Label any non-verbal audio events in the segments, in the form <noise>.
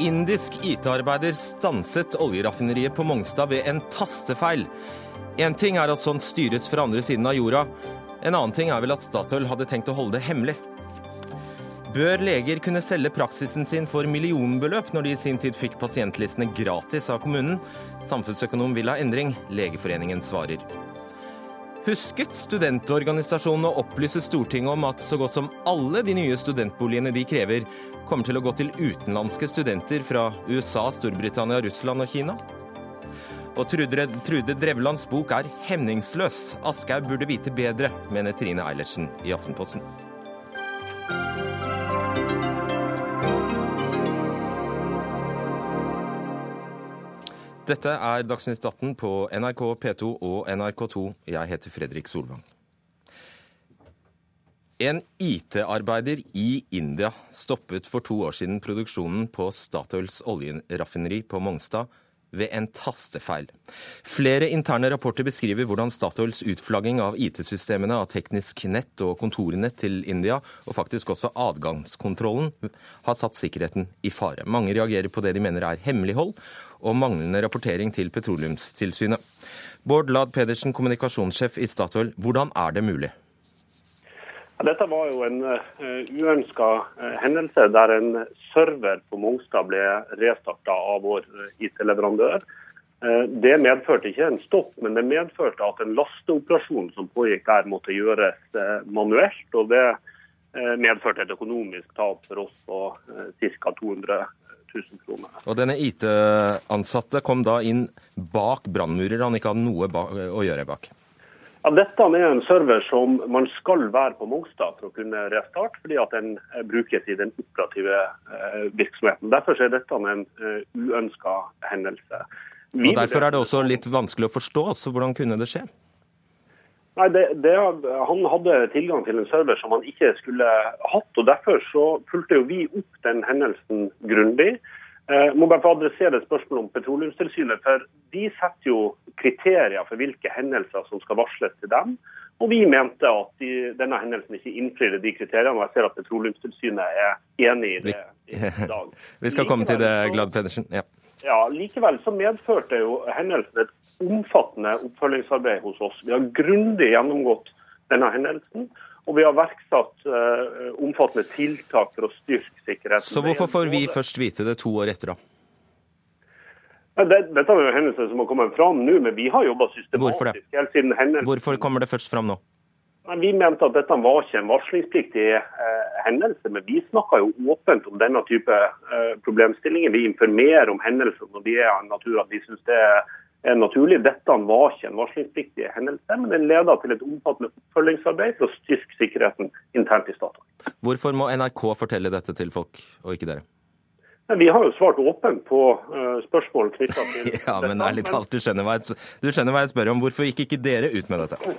indisk IT-arbeider stanset oljeraffineriet på Mongstad ved en tastefeil. Én ting er at sånt styres fra andre siden av jorda. En annen ting er vel at Statoil hadde tenkt å holde det hemmelig. Bør leger kunne selge praksisen sin for millionbeløp når de i sin tid fikk pasientlistene gratis av kommunen? Samfunnsøkonom vil ha endring. Legeforeningen svarer. Husket studentorganisasjonene å opplyse Stortinget om at så godt som alle de nye studentboligene de krever, kommer til å gå til utenlandske studenter fra USA, Storbritannia, Russland og Kina? Og Trude, Trude Drevlands bok er hemningsløs. Aschehoug burde vite bedre, mener Trine Eilertsen i Aftenposten. Dette er Dagsnytt 18 på NRK P2 og NRK2. Jeg heter Fredrik Solvang. En IT-arbeider i India stoppet for to år siden produksjonen på Statoils oljeraffineri på Mongstad ved en tastefeil. Flere interne rapporter beskriver hvordan Statoils utflagging av IT-systemene av teknisk nett og kontornett til India, og faktisk også adgangskontrollen, har satt sikkerheten i fare. Mange reagerer på det de mener er hemmelighold og manglende rapportering til Petroleumstilsynet. Bård Lad Pedersen, kommunikasjonssjef i Statoil, hvordan er det mulig? Dette var jo en eh, uønska eh, hendelse der en server på Mongstad ble restarta av vår uh, IT-leverandør. Det medførte ikke en stopp, men det medførte at en lasteoperasjon som pågikk der, måtte gjøres manuelt. og Det medførte et økonomisk tap for oss på ca. 200 000 kroner. Og Denne IT-ansatte kom da inn bak brannmurer han ikke hadde noe å gjøre bak? Ja, dette er en server som man skal være på Mongstad for å kunne restarte, fordi at den eh, brukes i den operative eh, virksomheten. Derfor er dette en uh, uønska hendelse. Vi og Derfor er det også litt vanskelig å forstå. så Hvordan kunne det skje? Nei, det, det, Han hadde tilgang til en server som han ikke skulle hatt. og Derfor så fulgte jo vi opp den hendelsen grundig. Jeg må bare få adressere spørsmålet om Petroleumstilsynet. for De setter jo kriterier for hvilke hendelser som skal varsles til dem. Og vi mente at de, denne hendelsen ikke innfridde de kriteriene. Og jeg ser at Petroleumstilsynet er enig i det i dag. vi <laughs> skal komme til det, Glad Pedersen. Ja. ja. Likevel så medførte jo hendelsen et omfattende oppfølgingsarbeid hos oss. Vi har grundig gjennomgått denne hendelsen. Og vi har verksatt uh, omfattende tiltak for å styrke sikkerheten. Så hvorfor får vi først vite det to år etter, da? Dette er jo hendelser som har kommet fram nå, men vi har jobba systematisk helt siden hendelsen. Hvorfor kommer det først fram nå? Vi mente at dette var ikke en varslingspliktig eh, hendelse, men vi snakker jo åpent om denne type eh, problemstillinger. Vi informerer om hendelser når de er av natur at vi syns det er er naturlig. Dette var ikke en varslingspliktig hendelse, men den leda til et omfattende oppfølgingsarbeid for å styrke sikkerheten internt i Statoil. Hvorfor må NRK fortelle dette til folk, og ikke dere? Vi har jo svart åpent på uh, spørsmål knytta til <laughs> Ja, men ærlig talt, du skjønner, hva jeg, du skjønner hva jeg spør om. Hvorfor gikk ikke dere ut med dette?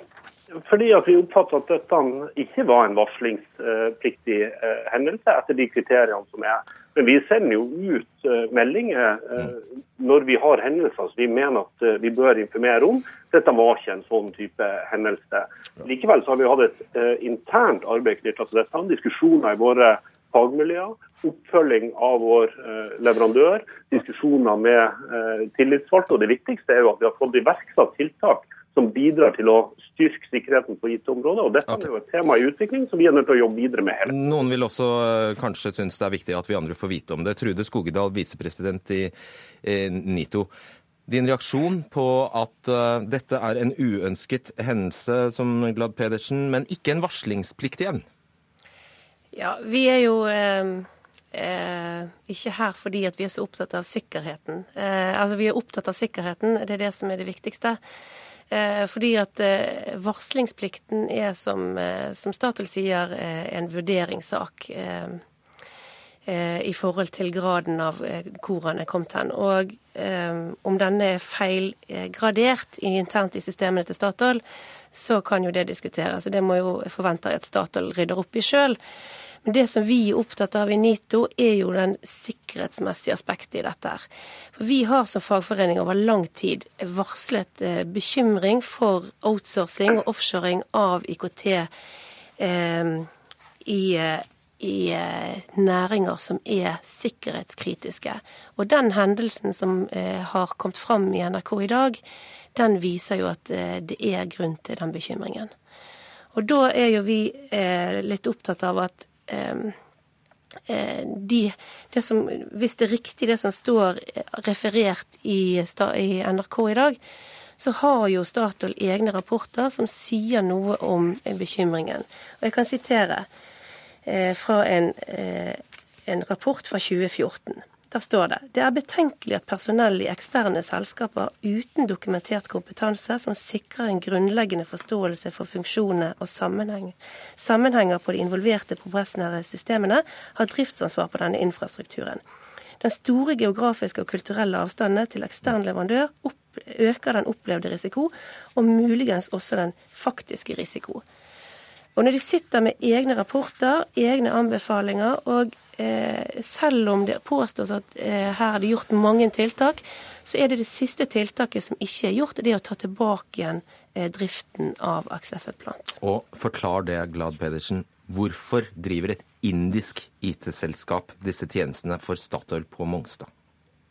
Fordi at vi oppfatter at dette ikke var en varslingspliktig uh, hendelse etter de kriteriene som er. Men vi sender jo ut uh, meldinger uh, når vi har hendelser som vi mener at vi bør informere om. Dette var ikke en sånn type hendelse. Likevel så har vi hatt et internt arbeid knyttet til dette. Diskusjoner i våre fagmiljøer. Oppfølging av vår leverandør. Diskusjoner med tillitsvalgte. Og det viktigste er jo at vi har fått iverksatt tiltak som bidrar til å styrke sikkerheten på IT-området. og Dette okay. er jo et tema i utvikling som vi er nødt til å jobbe videre med. hele. Noen vil også eh, kanskje synes det er viktig at vi andre får vite om det. Trude Skogedal, visepresident i eh, NITO. Din reaksjon på at uh, dette er en uønsket hendelse, som Glad Pedersen, men ikke en varslingsplikt igjen? Ja, vi er jo eh, eh, ikke her fordi at vi er så opptatt av sikkerheten. Eh, altså, Vi er opptatt av sikkerheten, det er det som er det viktigste. Eh, fordi at eh, varslingsplikten er, som, eh, som Statoil sier, en vurderingssak i forhold til graden av hvor han er kommet hen. Og om denne er feilgradert internt i systemene til Statoil, så kan jo det diskuteres. Det må jo forvente at Statoil rydder opp i sjøl. Men det som vi er opptatt av i NITO, er jo den sikkerhetsmessige aspektet i dette. For Vi har som fagforening over lang tid varslet eh, bekymring for outsourcing og offshoring av IKT eh, i, eh, i eh, næringer som er sikkerhetskritiske. Og den hendelsen som har kommet fram i NRK i dag, den viser jo at det er grunn til den bekymringen. Og da er jo vi litt opptatt av at de, det som, hvis det er riktig det som står referert i, i NRK i dag, så har jo Statoil egne rapporter som sier noe om bekymringen. Og jeg kan sitere eh, fra en, eh, en rapport fra 2014. Der står det det er betenkelig at personell i eksterne selskaper uten dokumentert kompetanse som sikrer en grunnleggende forståelse for funksjonene og sammenheng, sammenhenger på de involverte prosessnære systemene, har driftsansvar på denne infrastrukturen. Den store geografiske og kulturelle avstanden til ekstern leverandør opp øker den opplevde risiko, og muligens også den faktiske risiko. Og når de sitter med egne rapporter, egne anbefalinger, og eh, selv om det påstås at eh, her er det gjort mange tiltak, så er det det siste tiltaket som ikke er gjort, det er å ta tilbake igjen eh, driften av Accesset Plant. Og forklar det, Glad Pedersen. Hvorfor driver et indisk IT-selskap disse tjenestene for Statoil på Mongstad?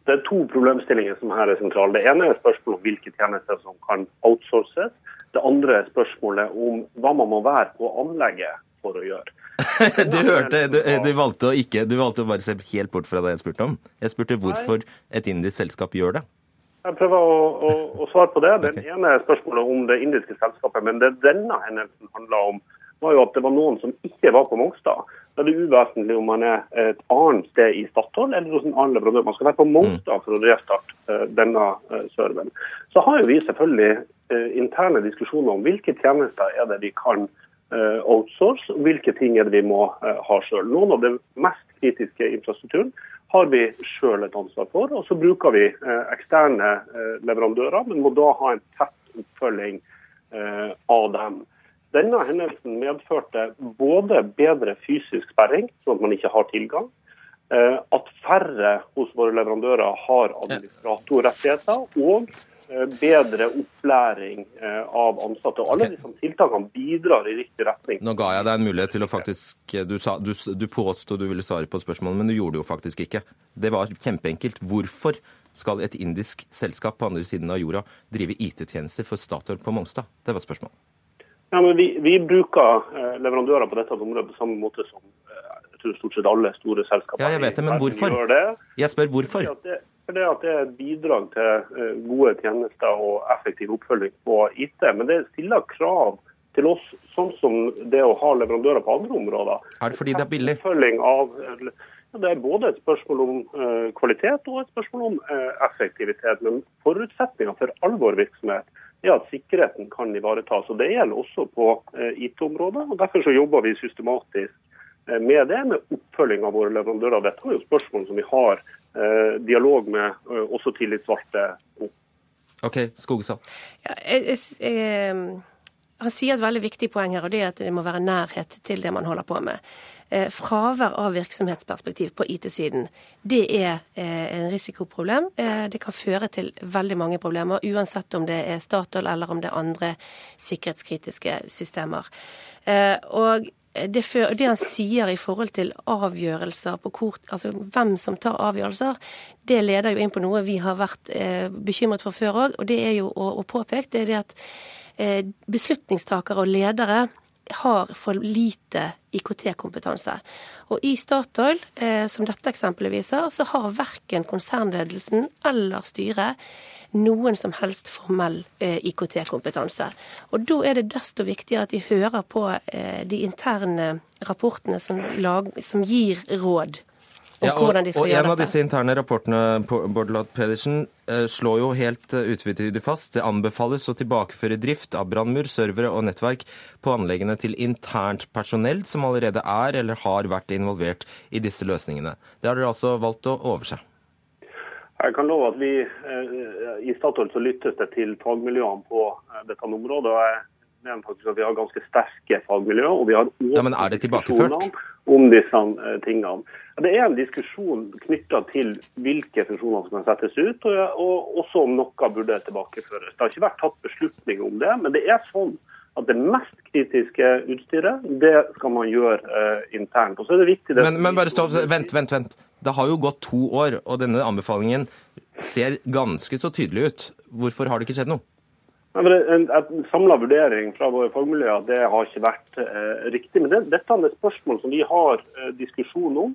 Det er to problemstillinger som her er sentrale. Det ene er spørsmålet om hvilke tjenester som kan outsources. Det andre spørsmålet om hva man må være på anlegget for å gjøre. <laughs> du hørte, du, du, valgte å ikke, du valgte å bare se helt bort fra det jeg spurte om. Jeg spurte hvorfor et indisk selskap gjør det. Jeg prøver å, å, å svare på det. Den okay. ene spørsmålet om det indiske selskapet. Men det denne hendelsen handla om, var jo at det var noen som ikke var på Mongstad. Da er det uvesentlig om man er et annet sted i Statoil eller hos en annen leverandør. Man skal være på Mongstad for å restarte uh, denne uh, serveren. Så har vi selvfølgelig uh, interne diskusjoner om hvilke tjenester er det vi kan outsource, og hvilke ting er det vi må ha sjøl. Noen av den mest kritiske infrastrukturen har vi sjøl et ansvar for. Og så bruker vi eksterne leverandører, men må da ha en tett oppfølging av dem. Denne hendelsen medførte både bedre fysisk sperring, sånn at man ikke har tilgang, eh, at færre hos våre leverandører har administratorrettigheter, og eh, bedre opplæring eh, av ansatte. Og alle okay. disse tiltakene bidrar i riktig retning. Nå ga jeg deg en mulighet til å faktisk Du, sa, du, du påsto du ville svare på spørsmålet, men du gjorde det jo faktisk ikke. Det var kjempeenkelt. Hvorfor skal et indisk selskap på andre siden av jorda drive IT-tjenester for Statoil på Mongstad? Det var spørsmålet. Ja, men vi, vi bruker eh, leverandører på dette området på samme måte som eh, jeg tror stort sett alle store selskaper. Ja, jeg vet det, Men hvorfor? Jeg spør hvorfor. Fordi at det, at det er bidrag til eh, gode tjenester og effektiv oppfølging på IT. Men det stiller krav til oss, sånn som det å ha leverandører på andre områder. Er det fordi det er billig? Av, ja, det er både et spørsmål om kvalitet og et spørsmål om effektivitet. Men forutsetninga for all vår virksomhet er at sikkerheten kan ivaretas. og Det gjelder også på eh, IT-området. og Derfor så jobber vi systematisk eh, med det, med oppfølging av våre leverandører. Dette er jo spørsmål som vi har eh, dialog med også tillitsvalgte om. OK, Skogesand. Ja, jeg, jeg, han sier et veldig viktig poeng her, og det er at det må være nærhet til det man holder på med. Eh, fravær av virksomhetsperspektiv på IT-siden, det er eh, en risikoproblem. Eh, det kan føre til veldig mange problemer, uansett om det er Statoil eller om det er andre sikkerhetskritiske systemer. Og det, det, han sier i forhold til avgjørelser på kort, altså hvem som tar avgjørelser, det leder jo inn på noe vi har vært bekymret for før òg, og det er jo å, å påpeke det er det at beslutningstakere og ledere har for lite IKT-kompetanse. Og i Statoil, eh, som dette eksempelet viser, så har verken konsernledelsen eller styret noen som helst formell eh, IKT-kompetanse. Og da er det desto viktigere at de hører på eh, de interne rapportene som, lag, som gir råd ja, og, hvordan de skal og gjøre En av disse interne rapportene Bård Pedersen, eh, slår jo helt utvidet utvetydig fast det anbefales å tilbakeføre drift av brannmur, servere og nettverk på anleggene til internt personell som allerede er eller har vært involvert i disse løsningene. Det har dere altså valgt å overse. Jeg kan love at vi eh, I Statoil så lyttes det til fagmiljøene på dette området. og jeg mener faktisk at Vi har ganske sterke fagmiljøer. og vi har ja, Men er det tilbakeført? om disse tingene. Det er en diskusjon knytta til hvilke funksjoner som kan settes ut, og, også om noe burde tilbakeføres. Det har ikke vært tatt beslutning om det, men det er sånn at det mest kritiske utstyret, det skal man gjøre uh, internt. Og så er det viktig... Det men, men bare stopp, vent, vent, vent. Det har jo gått to år, og denne anbefalingen ser ganske så tydelig ut. Hvorfor har det ikke skjedd noe? En, en samla vurdering fra våre fagmiljøer det har ikke vært eh, riktig. Men det, dette er et spørsmål som vi har eh, diskusjon om,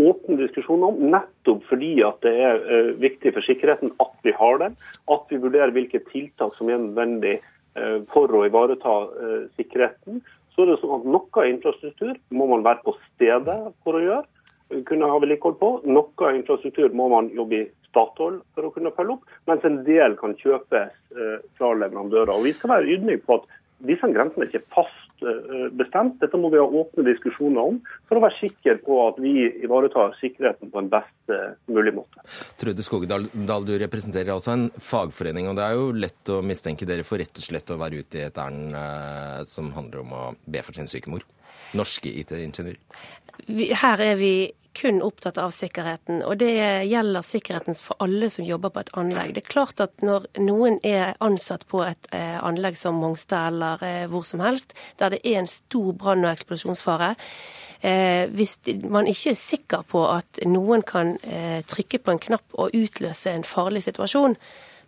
åpen diskusjon om, nettopp fordi at det er eh, viktig for sikkerheten at vi har den. At vi vurderer hvilke tiltak som er nødvendig eh, for å ivareta eh, sikkerheten. Så er det sånn at Noe infrastruktur må man være på stedet for å gjøre kunne ha vedlikehold på. Noe infrastruktur må man jobbe i Statoil for å kunne følge opp, mens en del kan kjøpes eh, fra leverandører. Og Vi skal være ydmyke på at disse grensene er ikke fast eh, bestemt. Dette må vi ha åpne diskusjoner om for å være sikre på at vi ivaretar sikkerheten på en best eh, mulig måte. Trude Skogedal, du representerer altså en fagforening, og det er jo lett å mistenke dere for rett og slett å være ute i et ærend som handler om å be for sin syke mor. Norske IT-ingeniører her er vi kun opptatt av sikkerheten, og det gjelder sikkerheten for alle som jobber på et anlegg. Det er klart at når noen er ansatt på et eh, anlegg som Mongstad eller eh, hvor som helst, der det er en stor brann- og eksplosjonsfare, eh, hvis man ikke er sikker på at noen kan trykke på en knapp og utløse en farlig situasjon,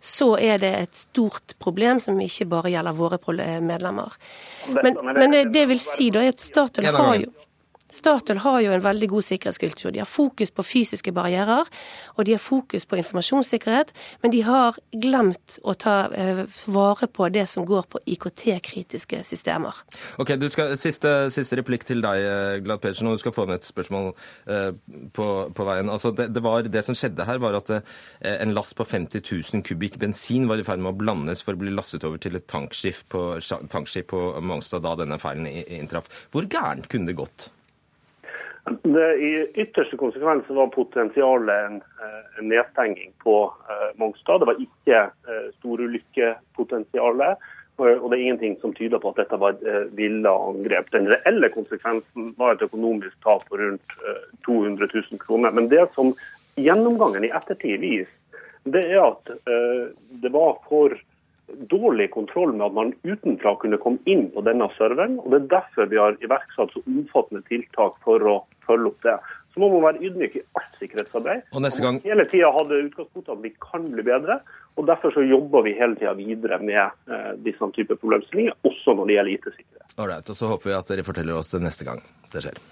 så er det et stort problem som ikke bare gjelder våre medlemmer. Men, men det vil si da at Statoil har jo Statoil har jo en veldig god sikkerhetskultur. De har fokus på fysiske barrierer, og de har fokus på informasjonssikkerhet, men de har glemt å ta eh, vare på det som går på IKT-kritiske systemer. Ok, skal, siste, siste, replikk til deg, eh, Glad Pedersen, og du skal få med et spørsmål eh, på, på, veien. Altså, det, det, var, det, som skjedde her, var at eh, en last på 50 000 kubikk bensin var i ferd med å blandes for å bli lastet over til et tankskip på, tankskip på Mongstad da denne feilen inntraff. Hvor gærent kunne det gått? Det, I ytterste konsekvens var potensialet en, eh, en nedstenging på uh, Mongstad. Det var ikke uh, storulykkepotensialet. Og det er ingenting som tyder på at dette var et villa angrep. Den reelle konsekvensen var et økonomisk tap på rundt uh, 200 000 kroner. Men det som gjennomgangen i ettertid viser, det er at det var for dårlig kontroll med at man utenfra kunne komme inn på denne serveren. og Det er derfor vi har iverksatt så omfattende tiltak for å følge opp det. Så må man være ydmyk i alt sikkerhetsarbeid. Og neste gang... Hele tida hadde utgangspunktet at vi kan bli bedre. og Derfor så jobber vi hele tida videre med eh, disse typer problemstillinger, også når det gjelder IT-sikkerhet. Ålreit. Så håper vi at dere forteller oss det neste gang det skjer.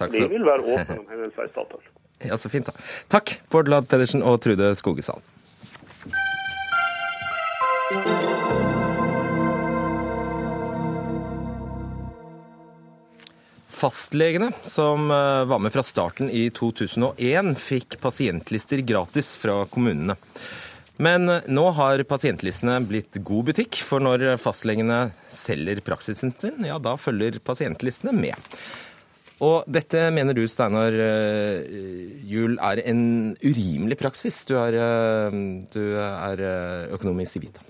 Takk vi vil være åpne om hendelser i Statoil. Ja, så fint, da. Takk, Bård Lad Pedersen og Trude Skogesand. Fastlegene, som eh, var med fra starten i 2001, fikk pasientlister gratis fra kommunene. Men eh, nå har pasientlistene blitt god butikk, for når fastlegene selger praksisen sin, ja, da følger pasientlistene med. Og dette mener du, Steinar eh, Juel, er en urimelig praksis. Du er, du er økonom i Civita.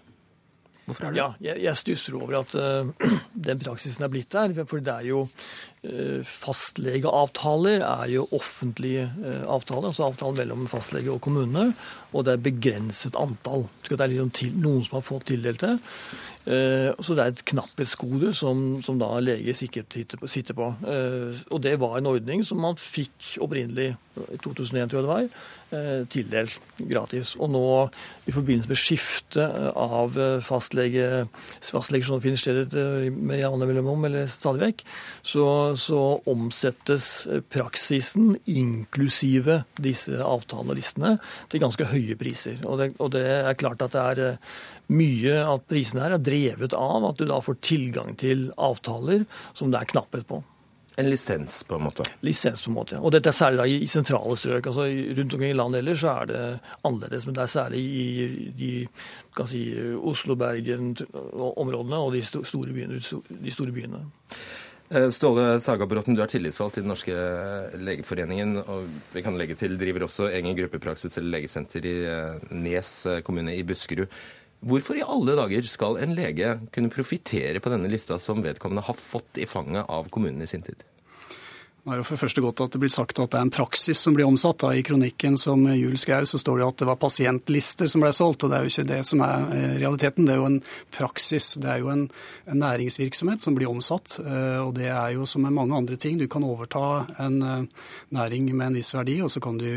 Hvorfor er det? Ja, jeg, jeg stusser over at uh, <clears throat> den praksisen er blitt der. For det er jo uh, Fastlegeavtaler er jo offentlige uh, avtaler, altså avtaler mellom fastlege og kommune. Og det er begrenset antall. Det er liksom til, noen som har fått tildelt det. Så det er et knapphetsgode som, som da leger sikkert sitter på. Og det var en ordning som man fikk opprinnelig, i 2001 tror jeg det var, tildelt gratis. Og nå i forbindelse med skiftet av fastlege, fastleger som finner sted med jevne mellomrom, eller stadig vekk, så, så, omsettes praksisen, inklusive disse avtalelistene, til ganske høye priser. Og det, og det er klart at det er mye av prisene her er drevet av at du da får tilgang til avtaler som det er knapphet på. En lisens, på en måte? Lisens, på en måte. Og dette er særlig da i, sentrale strøk. altså Rundt omkring i landet ellers så er det annerledes, men det er særlig i de kan si, Oslo, Bergen områdene og de store byene. De store byene. Eh, Ståle Sagabråten, du er tillitsvalgt i Den norske legeforeningen. og vi kan legge til, Driver også egen gruppepraksis eller legesenter i eh, Nes kommune i Buskerud. Hvorfor i alle dager skal en lege kunne profitere på denne lista som vedkommende har fått i fanget av kommunen i sin tid? Nå er det for første godt at det blir sagt at det er en praksis som blir omsatt. Da. I kronikken som Juel skrev, så står det jo at det var pasientlister som ble solgt. og Det er jo ikke det som er eh, realiteten. Det er jo en praksis. Det er jo en, en næringsvirksomhet som blir omsatt. Eh, og det er jo som med mange andre ting. Du kan overta en eh, næring med en viss verdi, og så kan du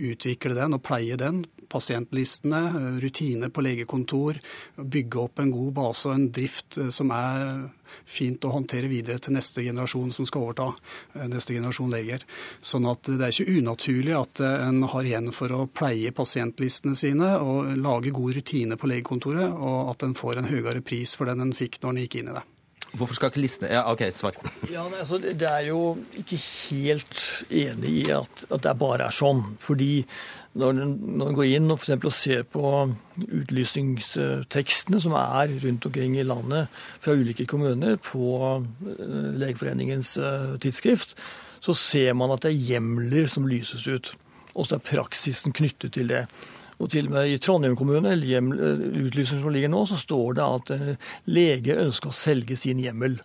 utvikle den og pleie den. Pasientlistene, rutiner på legekontor, bygge opp en god base og en drift som er fint å håndtere videre til neste generasjon som skal overta, eh, neste generasjon leger. Sånn at det er ikke unaturlig at eh, en har igjen for å pleie pasientlistene sine og lage god rutine på legekontoret, og at en får en høyere pris for den en fikk når en gikk inn i det. Hvorfor skal ikke listene Ja, OK, svar. Ja, altså, Det er jo ikke helt enig i at, at det bare er sånn. Fordi når en, går inn og, for ser på utlysningstekstene som er rundt omkring i landet fra ulike kommuner på eh, Legeforeningens eh, tidsskrift, så ser man at det er hjemler som lyses ut. Og så er praksisen knyttet til det. Og til og med i Trondheim kommune, utlysningen som ligger nå, så står det at eh, lege ønsker å selge sin hjemmel.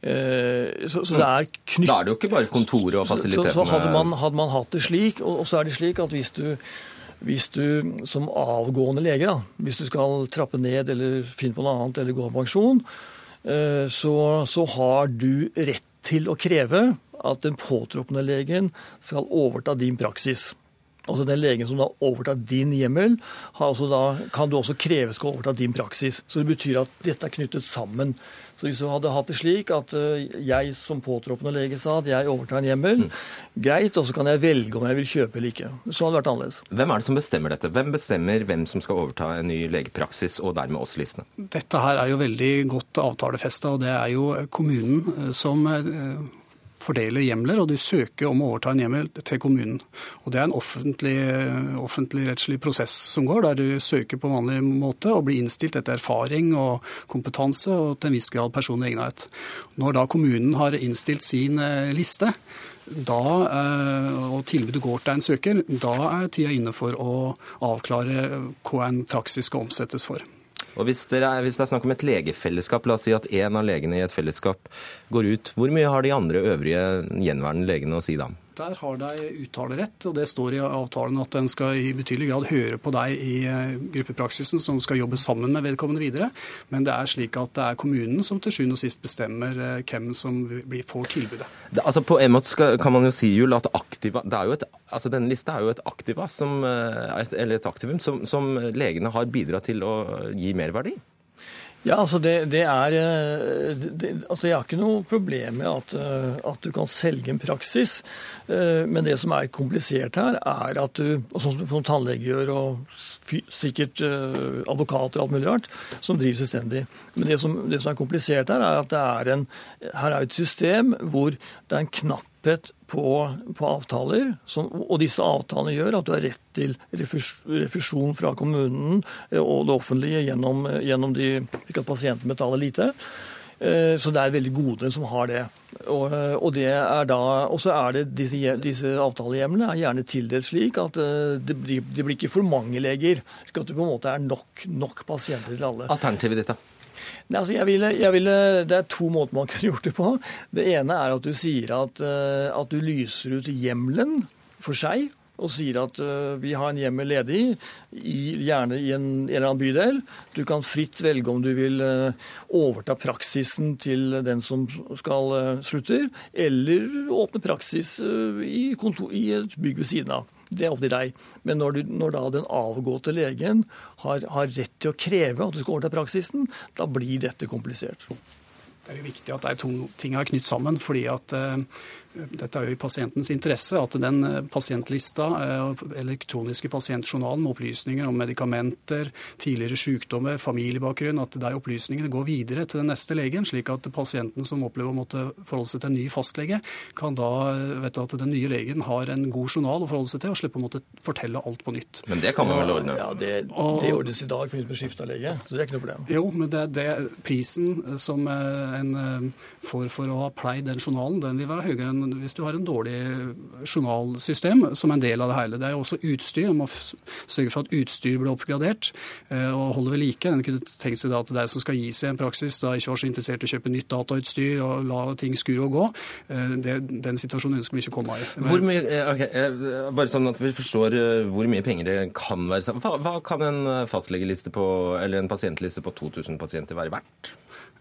Eh, så, så, det er knytt... Da er det jo ikke bare kontoret og fasilitetene Så, så hadde, man, hadde, man, hatt det slik, og, så er det slik at hvis du, hvis du som avgående lege, da, hvis du skal trappe ned eller finne på noe annet eller gå av pensjon, eh, så, så har du rett til å kreve at den påtroppende legen skal overta din praksis. Altså Den legen som da overtar din hjemmel, da, kan du også kreve skal overta din praksis. Så Det betyr at dette er knyttet sammen. Så Hvis du hadde hatt det slik at eh, jeg som påtroppende lege sa at jeg overtar en hjemmel, mm. greit, og så kan jeg velge om jeg vil kjøpe eller ikke. Så hadde det vært annerledes. Hvem er det som bestemmer dette? Hvem bestemmer hvem som skal overta en ny legepraksis, og dermed oss listene? Dette her er jo veldig godt avtalefesta, og det er jo kommunen eh, som eh, fordeler hjemler, og du søker om å overta en hjemmel til kommunen. Og Det er en offentlig, offentlig rettslig prosess som går, der du søker på vanlig måte og blir innstilt etter erfaring og kompetanse og til en viss grad personlig egnethet. Når da kommunen har innstilt sin eh, liste, da, eh, og tilbudet går til en søker, da er tida inne for å avklare hva en praksis skal omsettes for. Og hvis, dere, hvis, det er snakk om et legefellesskap, la oss si at én av legene i et fellesskap går ut, hvor mye har de andre øvrige gjenværende legene å si da? Der har de uttalerett, og det står i avtalen at en skal i betydelig grad høre på deg i eh, gruppepraksisen som skal jobbe sammen med vedkommende videre. Men det er slik at det er kommunen som til sjuende og sist bestemmer eh, hvem som får tilbudet. Det, altså På en måte skal, kan man jo si Jul, at aktiva, et, altså denne lista er jo et aktiva som, eh, eller et aktivum som, som legene har bidratt til å gi merverdi. Ja, altså det, det er eh, det, altså Jeg har ikke noe problem med at, eh, at, du kan selge en praksis. Eh, men det som er komplisert her, er at du, sånn som tannlege gjør, og sikkert advokat og alt mulig rart, som driver selvstendig. Men det som, det som, er komplisert her, er at det er en, her er et system hvor det er en knapp knapphet på, på avtaler, som, og disse avtalene gjør at du har rett til refusjon fra kommunen eh, og det offentlige gjennom, gjennom de, at pasienten betaler lite. Eh, så det er veldig gode som har det. Og, og det er da, og så er det disse, disse avtalehjemlene er gjerne tildelt slik at eh, det blir, det blir, ikke for mange leger. Slik at det på en måte er nok, nok pasienter til alle. Alternativet ditt, da? Altså, jeg ville, jeg ville, det er to måter man <laughs> kunne gjort det på. Det ene er at du sier at, eh, at du lyser ut hjemmelen for seg. Og sier at uh, vi har en hjemmel ledig, i, gjerne i en, en, eller annen bydel. Du kan fritt velge om du vil uh, overta praksisen til den som skal uh, slutter, eller åpne praksis i, kontor, i et bygg ved siden av. Det er opp til deg. Men når, du, når da den avgåtte legen har, har, rett til å kreve at du skal overta praksisen, da blir dette komplisert. Det er jo viktig at de to tingene er knytt sammen. fordi at uh, dette er jo i pasientens interesse at den eh, pasientlista, eh, elektroniske pasientjournalen med opplysninger om medikamenter, tidligere sykdommer, familiebakgrunn, at de opplysningene går videre til den neste legen, slik at pasienten som opplever å måtte forholde seg til en ny fastlege, kan da vite vet at den nye legen har en god journal å forholde seg til, og slippe å måtte fortelle alt på nytt. Men det kan man vel ordne? Ja, det, det ordnes i dag med skifte av lege, så det er ikke noe problem. Jo, men det, det prisen som en får for å ha pleid den journalen, den vil være høyere enn hvis du har en dårlig journalsystem som er en del av det hele. Det er jo også utstyr. Man må sørge for at utstyr blir oppgradert eh, og holder ved like. En kunne tenkt seg at det er som skal gi seg en praksis, da ikke var så interessert i å kjøpe nytt datautstyr og la ting skure og gå. Eh, det, den situasjonen ønsker vi ikke å komme i. Hvor mye, eh, okay, bare sånn at vi forstår hvor mye penger det kan være. Hva, hva kan en fastlegeliste på, eller en pasientliste på 2000 pasienter være verdt?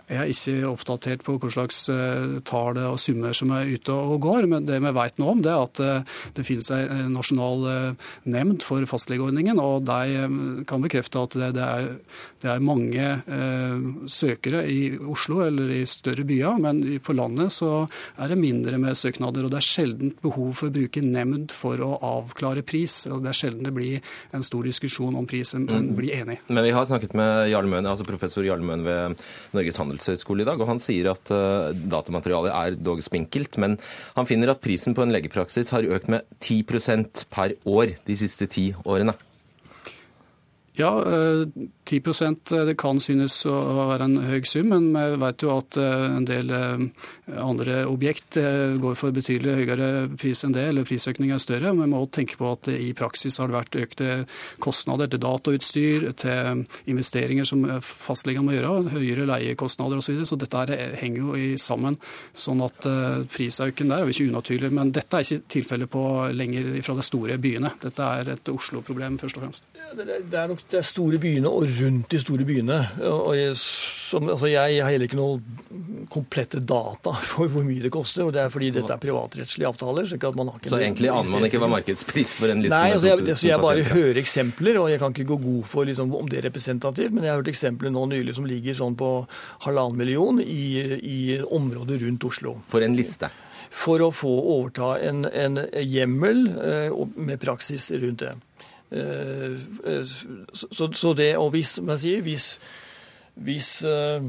Jeg er ikke oppdatert på hva slags eh, tall og summer som er ute og går. Men det vi vet nå om, det er at eh, det finnes en nasjonal eh, nemnd for fastlegeordningen. Og de kan bekrefte at det, er, det er, mange søkere i Oslo eller i større byer. Men på landet så er det mindre med søknader. Og det er sjelden behov for å bruke nemnd for å avklare pris. og Det er sjelden det blir en stor diskusjon om pris en mm. blir enig. Men vi har snakket med Jarl Møen, altså professor Jarl Møen ved Norges Handel handelshøyskole i dag, og han sier at uh, datamaterialet er dog spinkelt, men han finner at prisen på en legepraksis har økt med 10% per år de siste ti årene. Ja, 10 eh, det kan synes å være en høy sum, men vi vet jo at eh, en del eh, andre objekt går for betydelig høyere pris enn det, eller prisøkningen er større. Vi må også tenke på at i praksis har det vært økte kostnader til datautstyr, til investeringer som fastlegene må gjøre, høyere leiekostnader osv. Så, videre. så dette henger jo sammen. Sånn at prisøkningen der er jo ikke unaturlig. Men dette er ikke tilfellet på lenger fra de store byene. Dette er et Oslo-problem først og fremst. Det er nok det er store byene og rundt de store byene. Og jeg, som, altså jeg har heller ikke noe komplette data <laughs> for hvor mye det koster. og Det er fordi dette er privatrettslige avtaler. Så, så egentlig aner man ikke hva markedspris for en liste Nei, altså jeg, altså jeg bare hører eksempler, og jeg kan ikke gå god for liksom, om det er representativt, men jeg har hørt eksempler nå nylig som ligger sånn på halvannen million i, i området rundt Oslo. For en liste? For å få overta en, en hjemmel eh, med praksis rundt det. Eh, eh, så, så det, og hvis, sier, hvis, hvis, eh,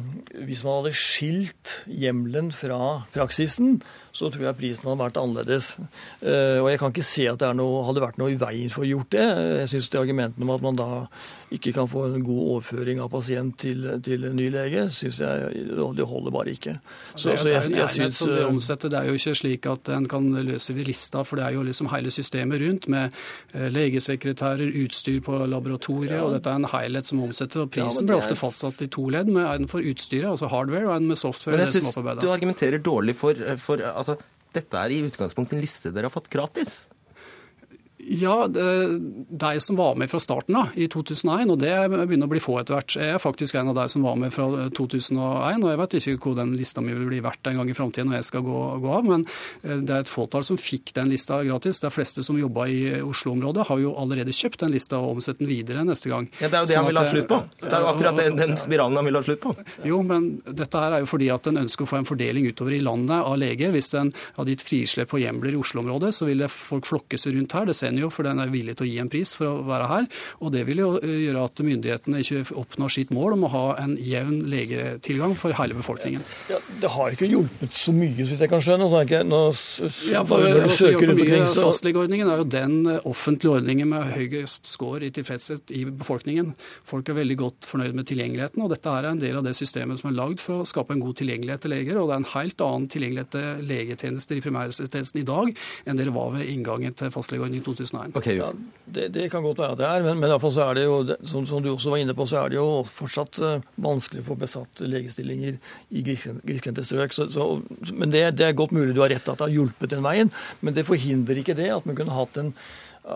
hvis, man hadde skilt hjemmelen fra praksisen, så tror jeg prisen hadde vært annerledes. Og jeg kan ikke se at det noe, hadde vært noe i veien for å gjort det. Jeg syns argumentene om at man da ikke kan få en god overføring av pasient til, til en ny lege, syns jeg det holder bare ikke. Så, så jeg, jeg synes, som omsetter, Det er jo ikke slik at en kan løse det lista, for det er jo liksom hele systemet rundt med eh, legesekretærer, utstyr på laboratoriet, ja. og dette er en helhet som omsetter. og Prisen ja, blir ofte fastsatt i to ledd, med en for utstyret, altså hardware, og en med software. Men jeg synes Du argumenterer dårlig for, for altså, Dette er i utgangspunktet en liste dere har fått gratis. Ja, de som var med fra starten av, i 2001, og det begynner å bli få etter hvert. Jeg er faktisk en av de som var med fra 2001, og jeg vet ikke hvor den lista mi vil bli verdt en gang i framtida når jeg skal gå, gå, av, men eh, det er et fåtall som fikk den lista gratis. De fleste som jobba i Oslo-området, har jo allerede kjøpt den lista og omsett den videre neste gang. Ja, Det er jo det sånn han vil ha slutt på. Det er jo akkurat den, den spiralen han vil ha slutt på. Jo, men dette her er jo fordi at en ønsker å få en fordeling utover i landet av leger. Hvis en hadde gitt frislepp på hjemler i Oslo-området, så ville folk flokke seg rundt her. Det ser en jo, for den er villig til å gi en pris for å være her. Og det vil jo eh, gjøre at myndighetene ikke oppnår sitt mål om å ha en jevn legetilgang for hele befolkningen. Ja, det har ikke hjulpet så mye, så vidt jeg kan skjønne. Nå, ikke, nå, ja, for, når du søker rundt omkring, så... Fastlegeordningen er jo den eh, offentlige ordningen med høyest score i tilfredshet i befolkningen. Folk er veldig godt fornøyd med tilgjengeligheten, og dette er en del av det systemet som er lagd for å skape en god tilgjengelighet til leger. Og det er en helt annen tilgjengelighet til legetjenester i primærhelsetjenesten i dag enn det var ved inngangen til fastlegeordningen 2001. Okay. Ja, det, det, kan godt være at det er, men, men så er det jo, som, som, du også var inne på, så er det jo fortsatt uh, vanskelig å få besatt legestillinger i grisgrendte strøk. Så, så, men det, det, er godt mulig du har rett at det har hjulpet den veien, men det forhindrer ikke det at man kunne hatt en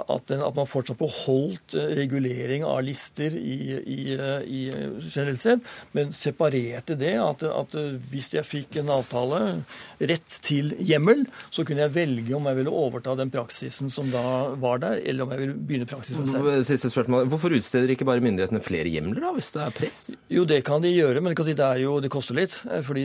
at, den, at, man fortsatt beholdt eh, regulering av lister i, i, i generelt sett, men separerte det. At, at, hvis jeg fikk en avtale rett til hjemmel, så kunne jeg velge om jeg ville overta den praksisen som da var der, eller om jeg ville begynne praksis selv. Siste spørsmål. Hvorfor utsteder ikke bare myndighetene flere hjemler, da, hvis det er press? Jo, det kan de gjøre, men det, jo, det koster litt. Eh, fordi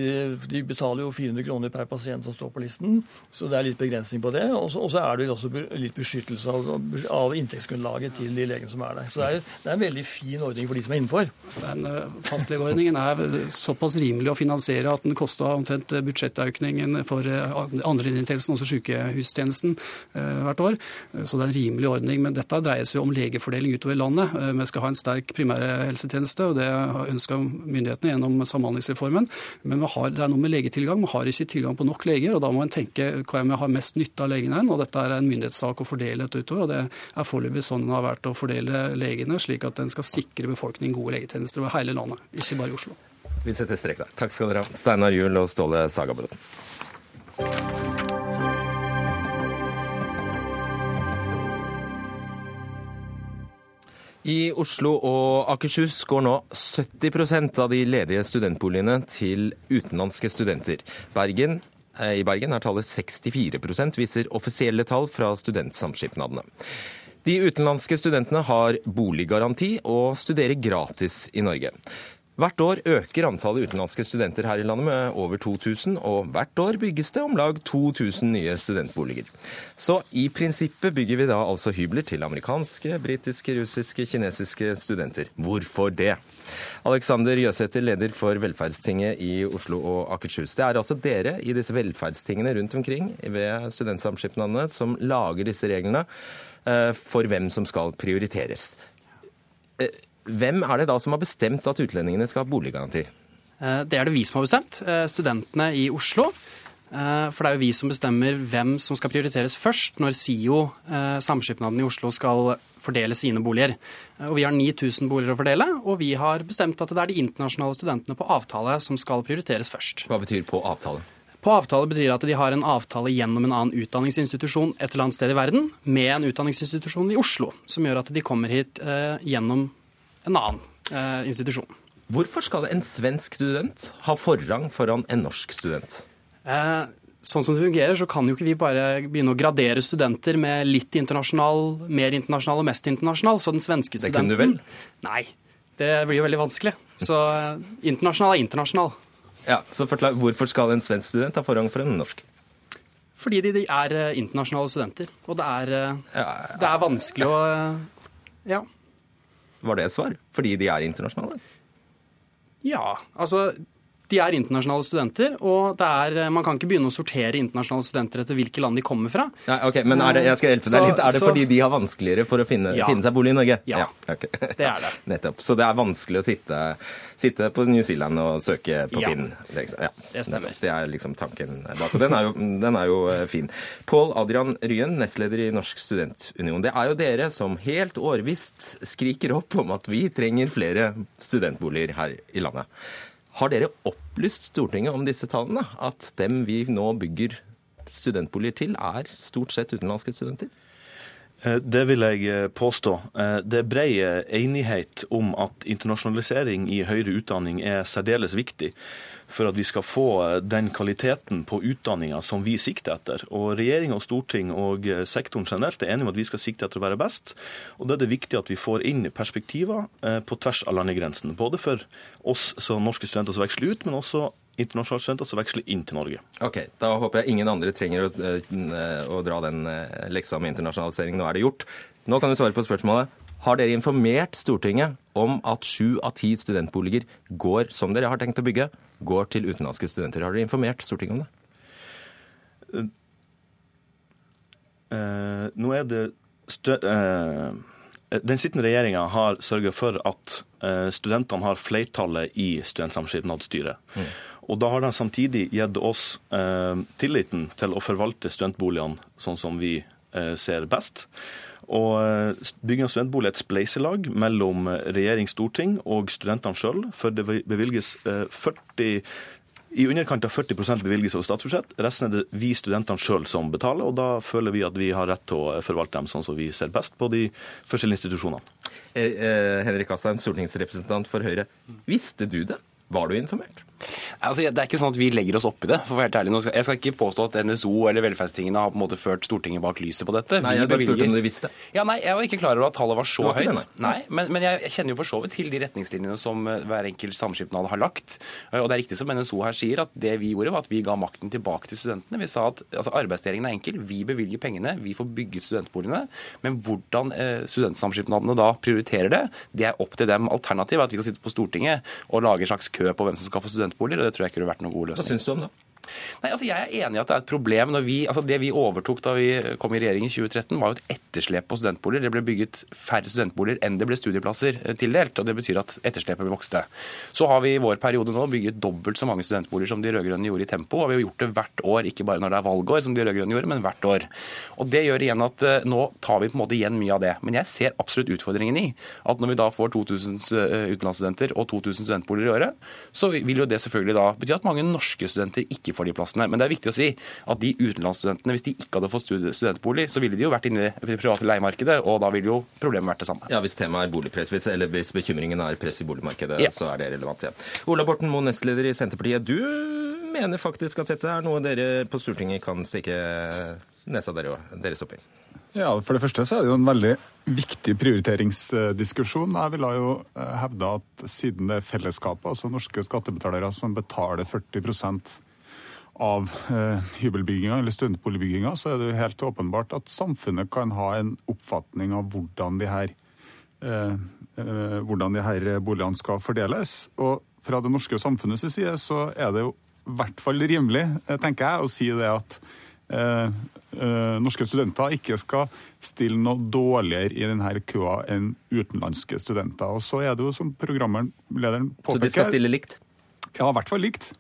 de betaler jo 400 kroner per pasient som står på listen, så det er litt begrensning på det. Og så er det jo også litt beskyttelse av av inntektsgrunnlaget til de legene som er der. Så det er, det er, en veldig fin ordning for de som er innenfor. Den eh, Fastlegeordningen er såpass rimelig å finansiere at den kosta omtrent budsjettøkningen for andrelinjetjenesten, også sykehustjenesten, hvert år. Så det er en rimelig ordning. Men dette dreier seg om legefordeling utover landet. Vi skal ha en sterk primærhelsetjeneste, og det ønska myndighetene gjennom Samhandlingsreformen. Men har, det er noe med legetilgang. Vi har ikke tilgang på nok leger, og da må en tenke hva vi har mest nytte av legene. og Dette er en myndighetssak å fordele et utover. Og Det er foreløpig sånn den har vært å fordele legene, slik at en skal sikre befolkningen gode legetjenester over hele landet, ikke bare i Oslo. Vi setter strek der. Takk skal dere ha, Steinar Juel og Ståle Sagabråten. I Oslo og Akershus går nå 70% av de ledige studentboligene til utenlandske studenter. Bergen I Bergen er tallet 64% viser offisielle tall fra studentsamskipnadene. De utenlandske studentene har boliggaranti og studerer gratis i Norge. Hvert år øker antallet utenlandske studenter her i landet med over 2000, og hvert år bygges det om lag 2000 nye studentboliger. Så i prinsippet bygger vi da altså hybler til amerikanske, britiske, russiske, kinesiske studenter. Hvorfor det? Alexander Jøsæter, leder for Velferdstinget i Oslo og Akershus. Det er altså dere i disse velferdstingene rundt omkring ved studentsamskipnadene som lager disse reglene eh, for hvem som skal prioriteres. Hvem er det da som har bestemt at utlendingene skal ha boliggaranti? Eh, det er det vi som har bestemt. Eh, studentene i Oslo. Eh, for det er jo vi som bestemmer hvem som skal prioriteres først når SIO, samskipnaden i Oslo, skal fordele sine boliger. Og Vi har 9000 boliger å fordele, og vi har bestemt at det er de internasjonale studentene på avtale som skal prioriteres først. Hva betyr på avtale? På avtale betyr at de har en avtale gjennom en annen utdanningsinstitusjon et eller annet sted i verden, med en utdanningsinstitusjon i Oslo, som gjør at de kommer hit gjennom en annen eh, institusjon. Hvorfor skal en svensk student ha forrang foran en norsk student? Eh, sånn som det fungerer, så kan jo ikke vi bare begynne å gradere studenter med litt internasjonal, mer internasjonal og mest internasjonal. Så den svenske studenten Det kunne du vel? Nei. Det blir jo veldig vanskelig. Så eh, internasjonal er internasjonal. Ja, så forklar, Hvorfor skal en svensk student ha forrang for en norsk? Fordi de, de er eh, internasjonale studenter. Og det er, ja, ja. det er vanskelig å Ja. Var det et svar? Fordi de er internasjonale? Ja, altså de er internasjonale studenter, og er, man kan ikke begynne å sortere internasjonale studenter etter hvilke land de kommer fra. Nei, ok, Men det, jeg skal hjelpe deg litt. Er det så, fordi de har vanskeligere for å finne, ja, finne seg bolig i Norge? Ja, ja okay. det er det. <laughs> Nettopp. Så det er vanskelig å sitte, sitte på New Zealand og søke på ja, Finn? Liksom. Ja, det stemmer. Det er liksom tanken bak. Og den er jo, den er jo eh, fin. Pål Adrian Ryen, nestleder i Norsk studentunion. Det er jo dere som helt årvisst skriker opp om at vi trenger flere studentboliger her i landet. Har dere opplyst Stortinget om disse tallene? At dem vi nå bygger studentboliger til, er stort sett utenlandske studenter? Eh, det vil jeg eh, påstå. Eh, det er bred enighet om at internasjonalisering i høyere utdanning er særdeles viktig for at vi skal få den kvaliteten på utdanninga som vi sikter etter. Og Regjering og storting og sektoren generelt er enige om at vi skal sikte etter å være best. Og Da er det viktig at vi får inn perspektiver eh, på tvers av landegrensen. Både for oss som norske studenter som veksler ut, men også internasjonale studenter som veksler inn til Norge. Ok, Da håper jeg ingen andre trenger å, eh, å dra den eh, leksa med internasjonalisering. Nå er det gjort. Nå kan du svare på spørsmålet. Har dere informert Stortinget om at sju av ti studentboliger går, som dere har tenkt å bygge, går til utenlandske studenter? Har dere informert Stortinget om det? Uh, nå er det uh, Den sittende regjeringa har sørga for at uh, studentene har flertallet i studentsamskipnadsstyret. Mm. Og da har de samtidig gitt oss tilliten til å forvalte studentboligene sånn som vi ser best. Og bygge en studentbolig er et spleiselag mellom eh, regjering, storting og studentene sjøl. For det bevilges 40 eh, i underkant av 40% bevilges over statsbudsjett. Resten er det vi studentene sjøl som betaler, og da føler vi at vi har rett til å forvalte dem sånn som vi ser best på de forskjellige institusjonene. Eh, Henrik Asheim, stortingsrepresentant for Høyre. Visste du det? Var du informert? Altså, det er ikke sånn at vi legger oss opp i det. for å være helt ærlig. Jeg skal ikke påstå at NSO eller velferdstingene har på en måte ført Stortinget bak lyset på dette. Nei, jeg ble spurt bevilger- om du visste. Ja, nei, Jeg var ikke klar over at tallet var så var høyt. det, nei. men, men jeg kjenner jo for så vidt til de retningslinjene som eh, hver enkelt samskipnad har lagt. Og det er riktig som NSO her sier, at det vi gjorde, var at vi ga makten tilbake til studentene. Vi sa at altså, arbeidsdelingen er enkel. Vi bevilger pengene, vi får bygget studentboligene. Men hvordan eh, studentsamskipnadene da prioriterer det, det er opp til dem. Alternativet er at vi skal sitte på Stortinget og lage en slags kø på hvem som skal få studentboliger, og det tror jeg ikke ville vært noen god løsning. Hva syns du om det? Nei, altså Jeg er enig i at det er et problem. når vi, altså Det vi overtok da vi kom i regjering i 2013, var jo et etterslep på studentboliger. Det ble bygget færre studentboliger enn det ble studieplasser eh, tildelt. og Det betyr at etterslepet vokste. Så har vi i vår periode nå bygget dobbelt så mange studentboliger som de rød-grønne gjorde i tempo. Og vi har gjort det hvert år, ikke bare når det er valgår, som de rød-grønne gjorde, men hvert år. Og Det gjør igjen at eh, nå tar vi på en måte igjen mye av det. Men jeg ser absolutt utfordringen i at når vi da får 2000 eh, utenlandsstudenter og 2000 studentboliger i året, så vil jo det selvfølgelig da bety at mange norske studenter ikke får de plassene. Men det er viktig å si at de utenlandsstudentene, hvis de ikke hadde fått studentbolig, så ville de jo vært inne i det private leiemarkedet, og da ville jo problemet vært det samme. Ja, Hvis temaet er boligpress, eller hvis bekymringen er press i boligmarkedet, Ja. så er det relevant. Ja. Ola Borten Moe, nestleder i Senterpartiet. Du mener faktisk at dette er noe dere på Stortinget kan stikke nesa dere, deres opp i? Ja, For det første så er det jo en veldig viktig prioriteringsdiskusjon. Jeg ville jo eh, hevde at siden det er fellesskapet, altså norske skattebetalere, som betaler 40 av eh, hybelbygginga eller studentboligbygginga, så er det jo helt åpenbart at samfunnet kan ha en oppfatning av hvordan de her, eh, eh, hvordan de her boligene skal fordeles. Og fra det norske samfunnets side så er det jo i hvert fall rimelig, tenker jeg, å si det at eh, eh, norske studenter ikke skal stille noe dårligere i denne køa enn utenlandske studenter. Og så er det jo som programlederen Så de skal stille likt? Ja, i hvert fall likt.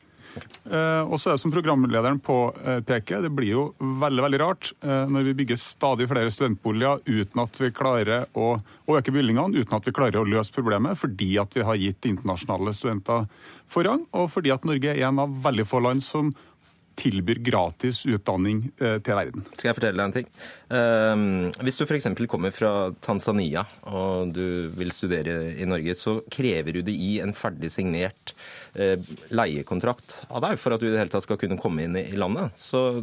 Eh, og så er det som programlederen påpeker, det blir jo veldig veldig rart eh, når vi bygger stadig flere studentboliger uten at vi klarer å øke bevilgningene, uten at vi klarer å løse problemet, fordi at vi har gitt internasjonale studenter forrang, og fordi at Norge er en av veldig få land som tilbyr gratis utdanning eh, til verden. Skal jeg fortelle deg en ting? Eh, hvis du f.eks. kommer fra Tanzania og du vil studere i Norge, så krever UDI en ferdig signert eh, leiekontrakt av deg for at du i det hele tatt skal kunne komme inn i, i landet. Så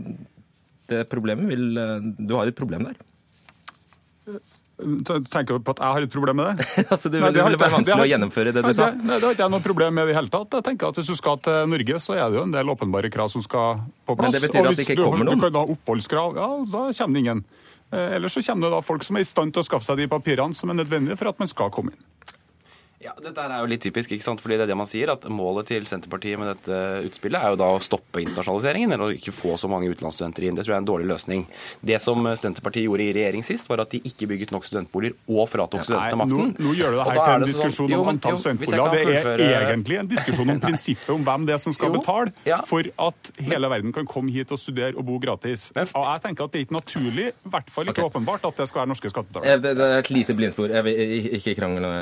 det problemet vil eh, Du har et problem der. Tenker du på at jeg har et problem med det? <laughs> altså, det, Nei, det ville vil være vanskelig det å gjennomføre det du sa. Nei, det har ikke jeg noe problem med i det hele tatt. Jeg tenker at Hvis du skal til Norge, så er det jo en del åpenbare krav som skal på plass. Men det betyr at det ikke kommer noen? Du kan ha oppholdskrav, ja, da kommer det ingen. Eh, Ellers så kommer det da folk som er i stand til å skaffe seg de papirene som er nødvendige for at man skal komme inn. Ja, Dette er jo litt typisk, ikke sant? fordi det er det man sier, at målet til Senterpartiet med dette utspillet er jo da å stoppe internasjonaliseringen, eller å ikke få så mange utenlandsstudenter inn. Det tror jeg er en dårlig løsning. Det som Senterpartiet gjorde i regjering sist, var at de ikke bygget nok studentboliger og fratok studentene makten. nå, nå gjør du det her til en diskusjon sånn- diskusjon Jo, om antall studentboliger. Det er fullføre- egentlig en diskusjon om <laughs> prinsippet om hvem det er som skal Jo, betale ja. for at hele verden kan komme hit og studere og bo gratis. Og jeg tenker at det er ikke naturlig, i hvert fall ikke okay. åpenbart, at det skal være norske skattebetalere. Det, det er et lite blindspor. Jeg vil ikke krangle,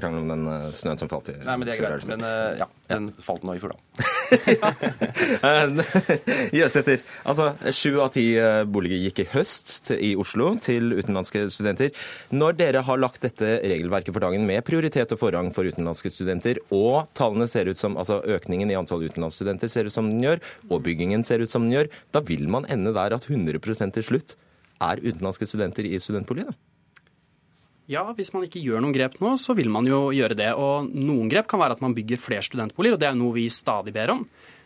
krangle om den snøen som falt i Nei, men det er greit. Men eh, ja, den falt nå i Furdal. <laughs> <laughs> Jøsæter. Altså, sju av ti eh, boliger gikk i høst i Oslo til utenlandske studenter. Når dere har lagt dette regelverket for dagen med prioritet og forrang for utenlandske studenter, og tallene ser ut som, altså økningen i antall utenlandsstudenter ser ut som den gjør, og byggingen ser ut som den gjør, da vil man ende der at 100% til slutt er utenlandske studenter i studentbolig? Ja, hvis man ikke gjør noen grep nå, så vil man jo gjøre det. Og noen grep kan være at man bygger flere studentboliger, og det er noe vi stadig ber om.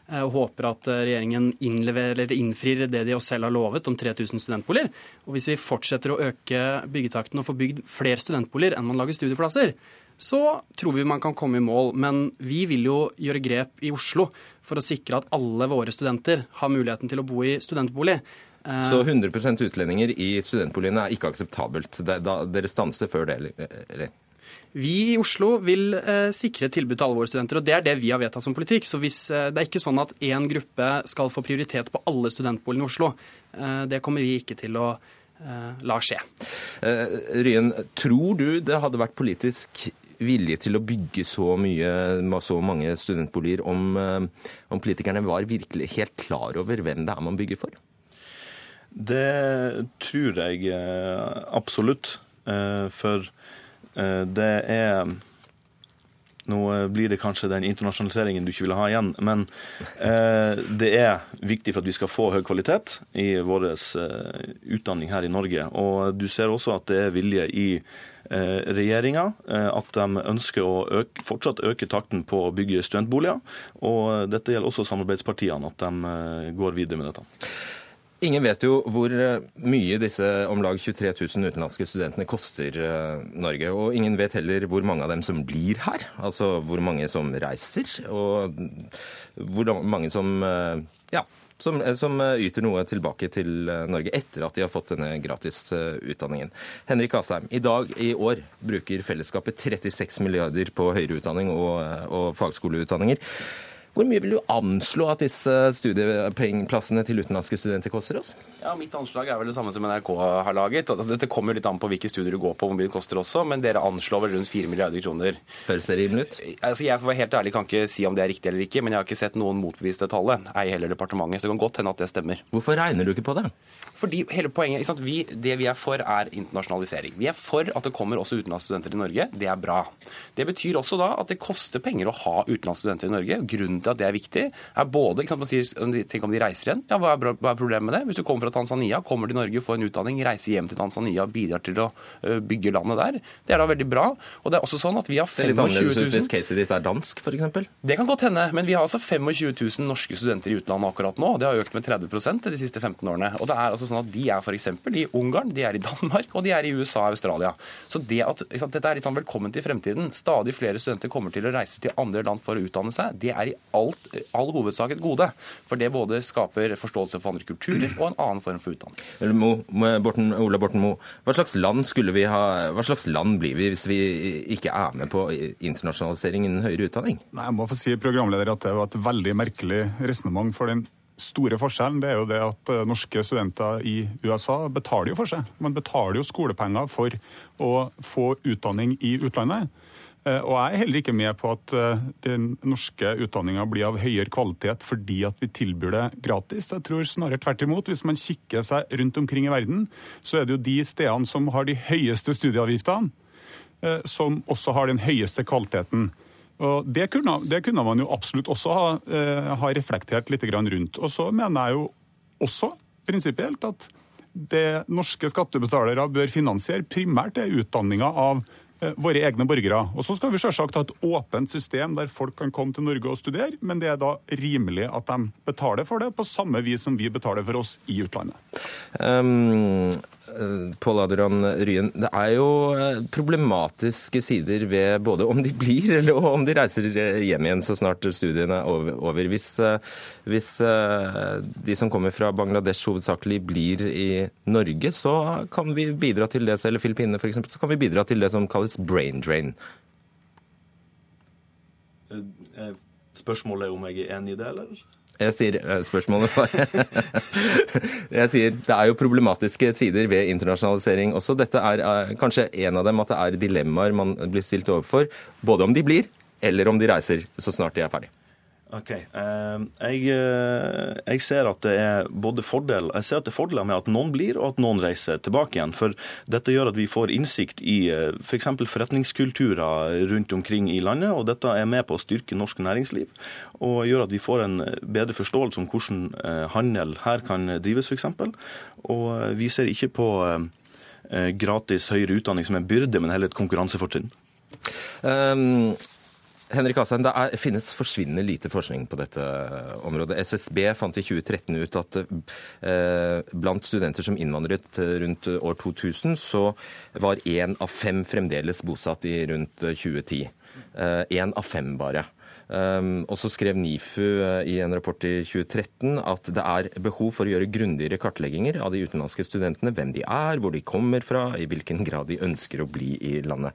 Eh, Og håper at eh, regjeringen innfrir det de oss selv har lovet om 3000 studentboliger. Og hvis vi fortsetter å øke byggetakten og få bygd flere studentboliger enn man lager studieplasser, så tror vi man kan komme i mål. Men vi vil jo gjøre grep i Oslo for å sikre at alle våre studenter har muligheten til å bo i studentbolig. Så 100% utlendinger i studentboligene er ikke akseptabelt. Dere stanser før det, eller- eller? Vi i Oslo vil eh, sikre tilbud til alle våre studenter, og det er det vi har vedtatt som politikk. Så hvis, eh, det er ikke sånn at én gruppe skal få prioritet på alle studentboligene i Oslo. Eh, det kommer vi ikke til å eh, la skje. Eh, Ryen, tror du det hadde vært politisk vilje til å bygge så mye, så mange studentboliger om, eh, om politikerne var virkelig helt klar over hvem det er man bygger for? Det tror jeg eh, absolutt. Eh, For eh, det er Nå blir det kanskje den internasjonaliseringen du ikke vil ha igjen, men det er viktig for at vi skal få høy kvalitet i vår utdanning her i Norge. Og du ser også at det er vilje i regjeringa, at de ønsker å øke, fortsatt øke takten på å bygge studentboliger. Og dette gjelder også samarbeidspartiene, at de går videre med dette. Ingen vet jo hvor eh, mye disse om lag 23 000 utenlandske studentene koster eh, Norge. Og ingen vet heller hvor mange av dem som blir her. Altså hvor mange som reiser, og hvor mange som eh, ja, som, som, yter noe tilbake til Norge etter at de har fått denne gratis utdanningen. Henrik Asheim, i dag i år bruker fellesskapet 36 milliarder på høyere utdanning og, og fagskoleutdanninger. Hvor mye vil du anslå at disse studiepengeplassene til utenlandske studenter koster oss? Ja, Mitt anslag er vel det samme som NRK har laget. Altså, dette kommer litt an på hvilke studier du går på, hvor mye det koster også, men dere anslår vel rundt 4 milliarder kroner. Høres det rimelig ut? Altså, jeg får være helt ærlig kan ikke si om det er riktig eller ikke, men jeg har ikke sett noen motbevise det tallet, ei heller departementet. Så det kan godt hende at det stemmer. Hvorfor regner du ikke på det? Fordi hele poenget, ikke sant? Vi, Det vi er for, er internasjonalisering. Vi er for at det kommer også utenlandsstudenter til Norge. Det er bra. Det betyr også da at det koster penger å ha utenlandsstudenter i Norge. Grunnen til at det er viktig, er både ikke sant, man sier, Tenk om de reiser igjen. Ja, hva er, hva er problemet med det? Hvis du kommer fra Tanzania, kommer til Norge, får en utdanning, reiser hjem til Tanzania, bidrar til å bygge landet der. Det er da veldig bra. Og det er også sånn at vi har 25 000 Det er litt annerledes hvis caset ditt er dansk, f.eks.? Det kan godt hende. Men vi har altså 25 000 norske studenter i utlandet akkurat nå. Det har økt med 30% de siste 15 årene. Og det er altså sånn at De er f.eks. i Ungarn, de er i Danmark og de er i USA og Australia. Så det at, sant, Dette er litt sånn velkommen til fremtiden. Stadig flere studenter kommer til å reise til andre land for å utdanne seg. Det er i alt, all hovedsak et gode. For det både skaper forståelse for andre kulturer og en annen form for utdanning. Mo, Borten, Ola Borten Moe, hva slags land skulle vi ha, hva slags land blir vi hvis vi ikke er med på internasjonalisering innen høyere utdanning? Nei, jeg må få si programleder at det var et veldig merkelig resonnement. for den store forskjellen det er jo det at eh, norske studenter i USA betaler jo for seg. Man betaler jo skolepenger for å få utdanning i utlandet. Eh, og jeg er heller ikke med på at eh, den norske utdanninga blir av høyere kvalitet fordi at vi tilbyr det gratis. Jeg tror snarere tvert imot. Hvis man kikker seg rundt omkring i verden, så er det jo de stedene som har de høyeste studieavgiftene, som også har den høyeste kvaliteten. Og det kunne, det kunne, man jo absolutt også ha, eh, ha reflektert litt rundt. Og så mener jeg jo også prinsipielt at det norske skattebetalere bør finansiere, primært er utdanninga av eh, våre egne borgere. Og Så skal vi selvsagt ha et åpent system der folk kan komme til Norge og studere, men det er da rimelig at de betaler for det på samme vis som vi betaler for oss i utlandet. Um, Eh, Pål Adrian Ryen, det er jo eh, problematiske sider ved både om de blir eller om de reiser hjem igjen så snart studiene er over. Hvis, eh, hvis de som kommer fra Bangladesh hovedsakelig blir i Norge, så kan vi bidra til det, eller Filippinene f.eks., så kan vi bidra til det som kalles brain drain. Spørsmålet er om jeg er enig i det, eller? Jeg sier eh, spørsmålet var <laughs> Jeg sier det er jo problematiske sider ved internasjonalisering også. Dette er uh, kanskje en av dem at det er dilemmaer man blir stilt overfor. Både om de blir, eller om de reiser så snart de er ferdig. Ok. Ehm, jeg, eh, jeg, ser at det er både fordel, jeg ser at det er fordeler med at noen blir, og at noen reiser tilbake igjen. For dette gjør at vi får innsikt i f.eks. For forretningskulturer rundt omkring i landet. Og dette er med på å styrke norsk næringsliv. Og gjør at vi får en bedre forståelse om hvordan eh, handel her kan drives, f.eks. Og vi ser ikke på eh, gratis høyere utdanning som en byrde, men heller et konkurransefortrinn. Um Henrik Asheim, det er, finnes forsvinnende lite forskning på dette området. SSB fant i 2013 ut at eh, blant studenter som innvandret rundt år 2000, så var én av fem fremdeles bosatt i rundt 2010. Én eh, av fem bare. Um, og så skrev NIFU i en rapport i 2013 at det er behov for å gjøre grundigere kartlegginger av de utenlandske studentene. Hvem de er, hvor de kommer fra, i hvilken grad de ønsker å bli i landet.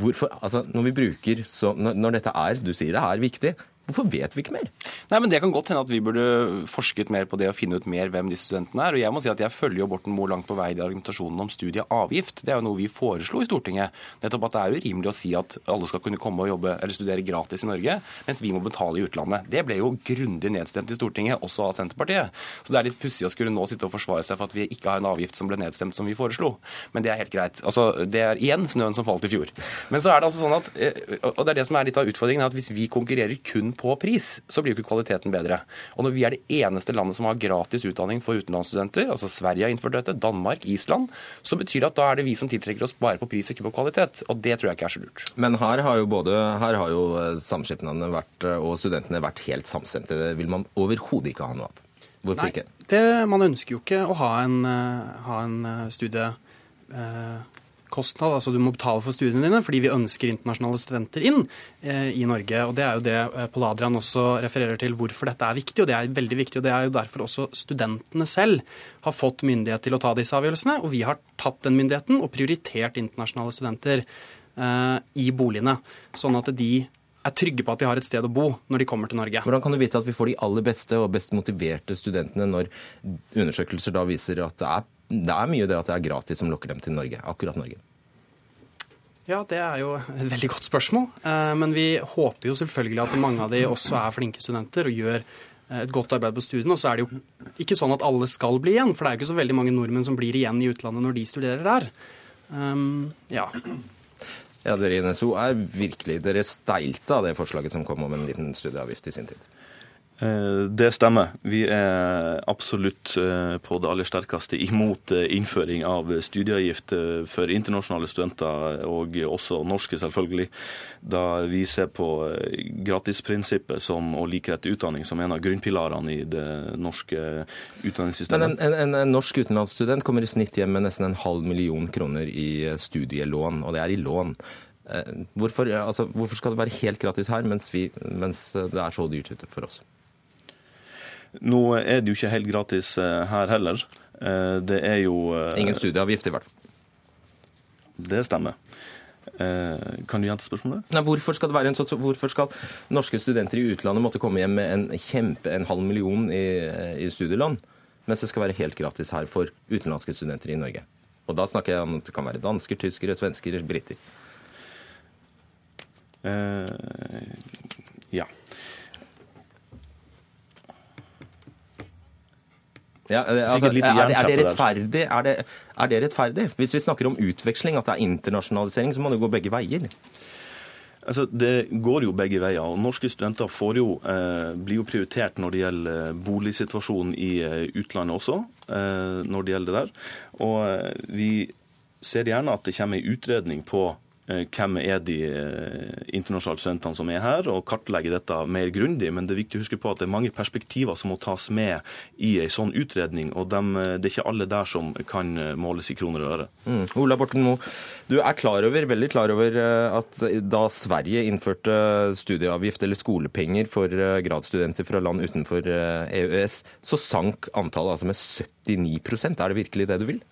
Hvorfor, altså, når, vi bruker så, når, når, dette er, du sier det er viktig, Hvorfor vet vi ikke mer? Nei, men Det kan godt hende at vi burde forsket mer på det og finne ut mer hvem disse studentene er. Og Jeg må si at jeg følger jo Borten Moe langt på vei i argumentasjonen om studieavgift. Det er jo noe vi foreslo i Stortinget. Nettopp at det er urimelig å si at alle skal kunne komme og jobbe eller studere gratis i Norge, mens vi må betale i utlandet. Det ble jo grundig nedstemt i Stortinget, også av Senterpartiet. Så det er litt pussig å skulle nå sitte og forsvare seg for at vi ikke har en avgift som ble nedstemt som vi foreslo. Men det er helt greit. Altså, Det er igjen snøen som falt i fjor. Men så er det altså sånn at, eh, og det er det som er litt av utfordringen, at hvis vi konkurrerer kun på pris, så blir jo ikke kvaliteten bedre. Og når vi er det eneste landet som har gratis utdanning for utenlandsstudenter, altså Sverige har innført dette, Danmark, Island, så betyr det at da er det vi som tiltrekker oss bare på pris og ikke på kvalitet. Og det tror jeg ikke er så lurt. Men her har jo både her har jo eh, samskipnadene vært, eh, og studentene vært helt samstemte. Det vil man overhodet ikke ha noe av. Hvorfor Nei, ikke? det, man ønsker jo ikke å ha en, eh, ha en eh, studiekostnad, altså du må betale for studiene dine, fordi vi ønsker internasjonale studenter inn eh, i Norge. og Det er jo det eh, også refererer til, hvorfor dette er viktig. og Det er veldig viktig, og det er jo derfor også studentene selv har fått myndighet til å ta disse avgjørelsene. Og vi har tatt den myndigheten og prioritert internasjonale studenter eh, i boligene, sånn at de er trygge på at de har et sted å bo når de kommer til Norge. Hvordan kan du vite at vi får de aller beste og best motiverte studentene når undersøkelser da viser at det er, det er mye det at det er gratis som lokker dem til Norge, akkurat Norge? Ja, det er jo et veldig godt spørsmål. Eh, Men vi håper jo selvfølgelig at mange av de også er flinke studenter og gjør eh, et godt arbeid på studiene. Og så er det jo ikke sånn at alle skal bli igjen, for det er jo ikke så veldig mange nordmenn som blir igjen i utlandet når de studerer der. Um, ja. Ja, dere i NSO er virkelig Dere steilte av det forslaget som kom om en liten studieavgift i sin tid. Eh, Det stemmer. Vi er absolutt eh, på det aller sterkeste imot eh, innføring av studieavgift for internasjonale studenter, og også norske, selvfølgelig. Da vi ser på gratisprinsippet som, og likhet til utdanning som en av grunnpilarene i det norske Men utdanningssystemet. en, en, en norsk utenlandsstudent kommer i snitt hjem med nesten en halv million kroner i studielån, og det er i lån. Hvorfor, altså, hvorfor skal det være helt gratis her, mens, vi, mens det er så dyrt ute for oss? Nå er det jo ikke helt gratis eh, her heller. Eh, Det er jo eh, Ingen studieavgift, i hvert fall. Det stemmer. Kan du gjenta spørsmålet? Nei, hvorfor skal en sånn, så hvorfor skal norske studenter i utlandet måtte komme hjem med en kjempe, en halv million i, i studielån, mens det skal være helt gratis her for utenlandske studenter i Norge? Og da snakker jeg om at det kan være dansker, tyskere, svensker, briter. Eh, Ja. Ja, eh, altså, er, er, det rettferdig? Er det, er det rettferdig? Hvis vi snakker om utveksling, at det er internasjonalisering, så må det gå begge veier. Altså, Det går jo begge veier. og Norske studenter får jo, eh, blir jo prioritert når det gjelder eh, boligsituasjonen i eh, utlandet også. Eh, når det gjelder det der. Og eh, vi ser gjerne at det kommer en utredning på hvem er de eh, internasjonale studentene som er her, og kartlegge dette mer grundig. Men det er viktig å huske på at det er mange perspektiver som må tas med i en sånn utredning. Og dem, eh, det er ikke alle der som kan eh, måles i kroner og øre. Mm. Ola Borten Moe, du er klar over, veldig klar over eh, at da Sverige innførte studieavgift eller skolepenger for eh, gradsstudenter fra land utenfor eh, EØS, så sank antallet altså med 79% Er det virkelig det du vil?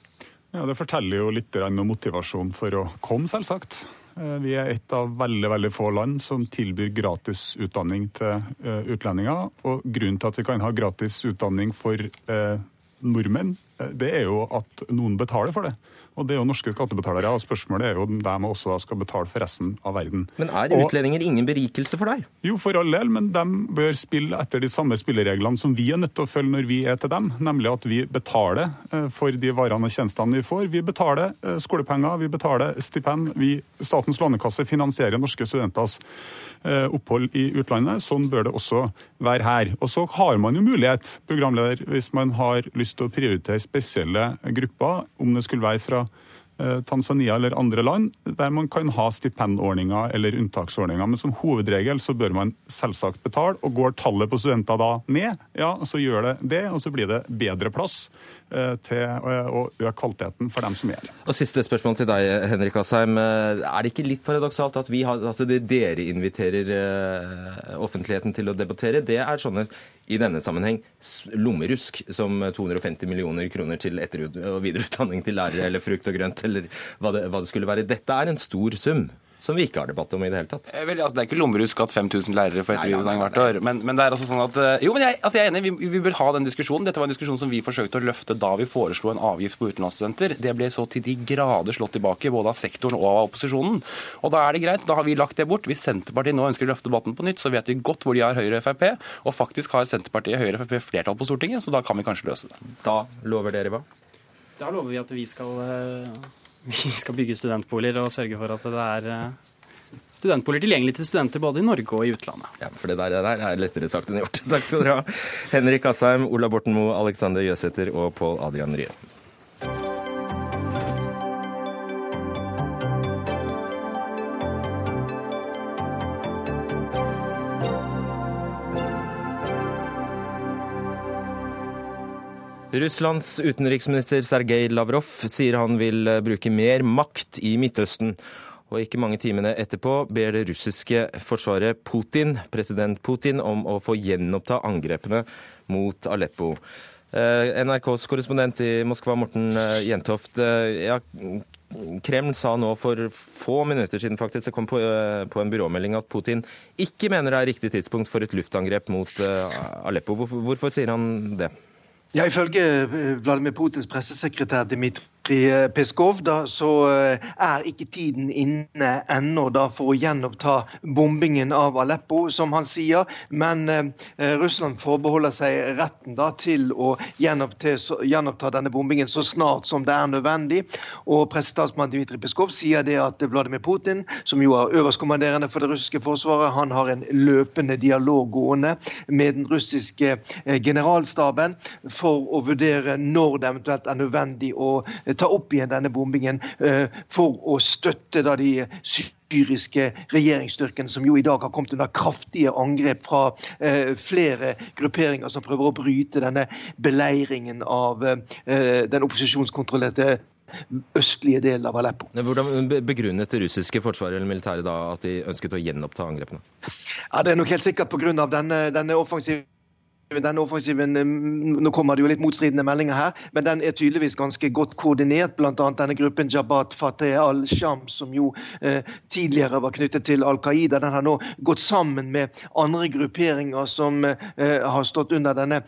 Ja, Det forteller jo litt om motivasjonen for å komme, selvsagt. Eh, Vi er et av veldig veldig få land som tilbyr gratis utdanning til eh, utlendinger. Og grunnen til at vi kan ha gratis utdanning for eh, nordmenn, det er jo at noen betaler for det. Og det er jo norske skattebetalere, og spørsmålet er jo om de også skal betale for resten av verden. Men er Og- ingen berikelse for deg? Jo, for all del, men de bør spille etter de samme spillereglene som vi er nødt til å følge når vi er til dem, nemlig at vi betaler eh, for de varene og tjenestene vi får. Vi betaler eh, skolepenger, vi betaler stipend. Vi, Statens lånekasse finansierer norske studenters eh, opphold i utlandet. Sånn bør det også være her. Og så har man jo mulighet, programleder, hvis man har lyst til å prioritere spesielle grupper, om det skulle være fra Tanzania eller andre land, der man kan ha stipendordninger eller unntaksordninger. Men som hovedregel så bør man selvsagt betale. Og går tallet på studenter da ned, ja, så gjør det det, og så blir det bedre plass eh, til eh, å øke kvaliteten for dem som er. Og Siste spørsmål til deg, Henrik Asheim. Eh, Er det ikke litt paradoksalt at vi har, altså det dere inviterer eh, offentligheten til å debattere, det er sånne i denne sammenheng lommerusk som 250 millioner kroner til etter- og videreutdanning til lærere eller frukt og grønt eller hva det, hva det skulle være. Dette er en stor sum. Som vi ikke har debatt om i det hele tatt. Vel, altså, det er ikke lommerusk at 5000 lærere får etterutdanning hvert år. Men, men, det er altså sånn at Jo, men jeg, altså, jeg er enig, vi, vi, bør ha den diskusjonen. Dette var en diskusjon som vi forsøkte å løfte da vi foreslo en avgift på utenlandsstudenter. Det ble så til de grader slått tilbake, både av sektoren og av opposisjonen. Og da er det greit, da har vi lagt det bort. Hvis Senterpartiet nå ønsker å løfte debatten på nytt, så vet vi godt hvor de har Høyre og Frp. Og faktisk har Senterpartiet Høyre og Frp flertall på Stortinget, så da kan vi kanskje løse det. Da lover dere hva? Da lover vi at vi skal, vi skal bygge studentboliger og sørge for at det er studentboliger tilgjengelig til studenter både i Norge og i utlandet. Ja, for det der, det der er lettere sagt enn gjort. <laughs> Takk skal dere ha. Henrik Asheim, Ola Borten Moe, Alexander Jøsæter og Pål Adrian Rye. Russlands utenriksminister Sergej Lavrov sier han vil bruke mer makt i Midtøsten og ikke mange timene etterpå ber det russiske forsvaret Putin, president Putin om å få gjenoppta angrepene mot Aleppo. Eh, NRKs korrespondent i Moskva, Morten eh, Jentoft. Eh, ja, Kreml sa nå for få minutter siden faktisk, det kom på, på, en byråmelding at Putin ikke mener det er riktig tidspunkt for et luftangrep mot Aleppo. Hvorfor, hvorfor sier han det? Ja, Ifølge Vladimir Putins pressesekretær Dmitrij Peskov, da, så eh, er ikke tiden inne ennå da, for å gjenoppta bombingen av Aleppo, som han sier. Men eh, Russland forbeholder seg retten da, til å gjenoppta, gjenoppta, denne bombingen så snart som det er nødvendig. Og Pressetalsmann Dmitrij Peskov sier det at Vladimir Putin, som jo er øverstkommanderende for det russiske forsvaret, han har en løpende dialog gående med den russiske eh, generalstaben for å vurdere når det eventuelt er nødvendig å ta opp igjen denne bombingen eh, for å støtte da de syriske regjeringsstyrkene, som jo i dag har kommet under kraftige angrep fra eh, flere grupperinger som prøver å bryte denne beleiringen av eh, den opposisjonskontrollerte østlige delen av Aleppo. Hvordan begrunnet det russiske forsvaret eller militæret da at de ønsket å gjenoppta angrepene? Ja, Det er nok helt sikkert pga. Denne, denne offensive denne offensiven, eh, Nå kommer det jo litt motstridende meldinger her, men den er tydeligvis ganske godt koordinert. Bl.a. denne gruppen Jabhat Fateh al-Sham, som jo eh, tidligere var knyttet til Al Qaida. Den har nå gått sammen med andre grupperinger som eh, har stått under denne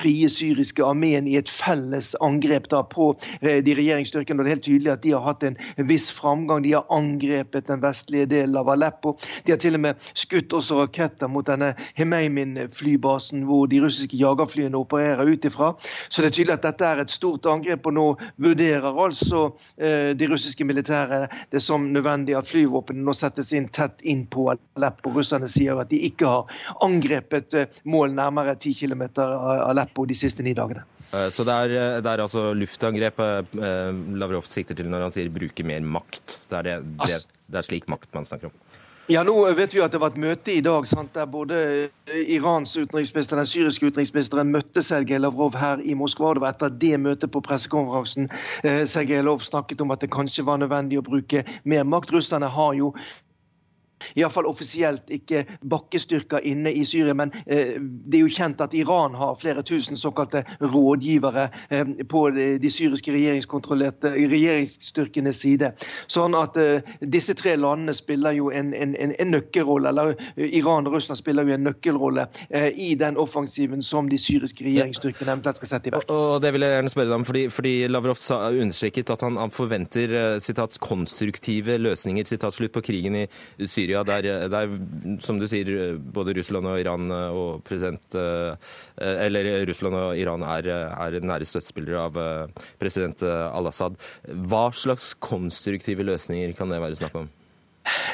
frie syriske armeen i et felles angrep da på eh, de regjeringsstyrkene. og Det er helt tydelig at de har hatt en viss framgang. De har angrepet den vestlige delen av Aleppo. De har til og med skutt også raketter mot denne Hemeimin-flybasen hvor de russiske jagerflyene opererer ut ifra. Så det er tydelig at dette er et stort angrep, og nå vurderer altså eh, de russiske militære det som nødvendig at flyvåpenet nå settes inn tett inn på Aleppo. Russerne sier at de ikke har angrepet eh, mål nærmere 10 km av Aleppo de siste ni dagene. Eh, så det er, eh, det er altså luftangrepet eh, Lavrov sikter til når han sier 'bruke mer makt'? Det er, det, det, er slik makt man snakker om? Ja, nå vet vi at det var et møte i dag sant, der både Irans utenriksminister og den syriske utenriksministeren møtte Sergej Lavrov her i Moskva. Det var etter det møtet på pressekonferansen Sergej Lavrov snakket om at det kanskje var nødvendig å bruke mer makt. Russerne har jo iallfall offisielt ikke bakkestyrker inne i Syria. Men eh, det er jo kjent at Iran har flere tusen såkalte rådgivere eh, på de syriske regjeringskontrollerte regjeringsstyrkenes side. Sånn at eh, disse tre landene spiller jo en, en, en, nøkkelrolle, eller Iran og Russland spiller jo en nøkkelrolle i den offensiven som de syriske regjeringsstyrkene eventuelt skal sette i verk. Og det vil jeg gjerne spørre deg om, fordi, fordi Lavrov sa, understreket at han forventer sitat, konstruktive løsninger sitat, slutt på krigen i Syria. Syria, der, der, som du sier, både Russland og Iran og president eh, Eller Russland og Iran er, er nære støttespillere av eh, president al-Assad. Hva slags konstruktive løsninger kan det være snakk om?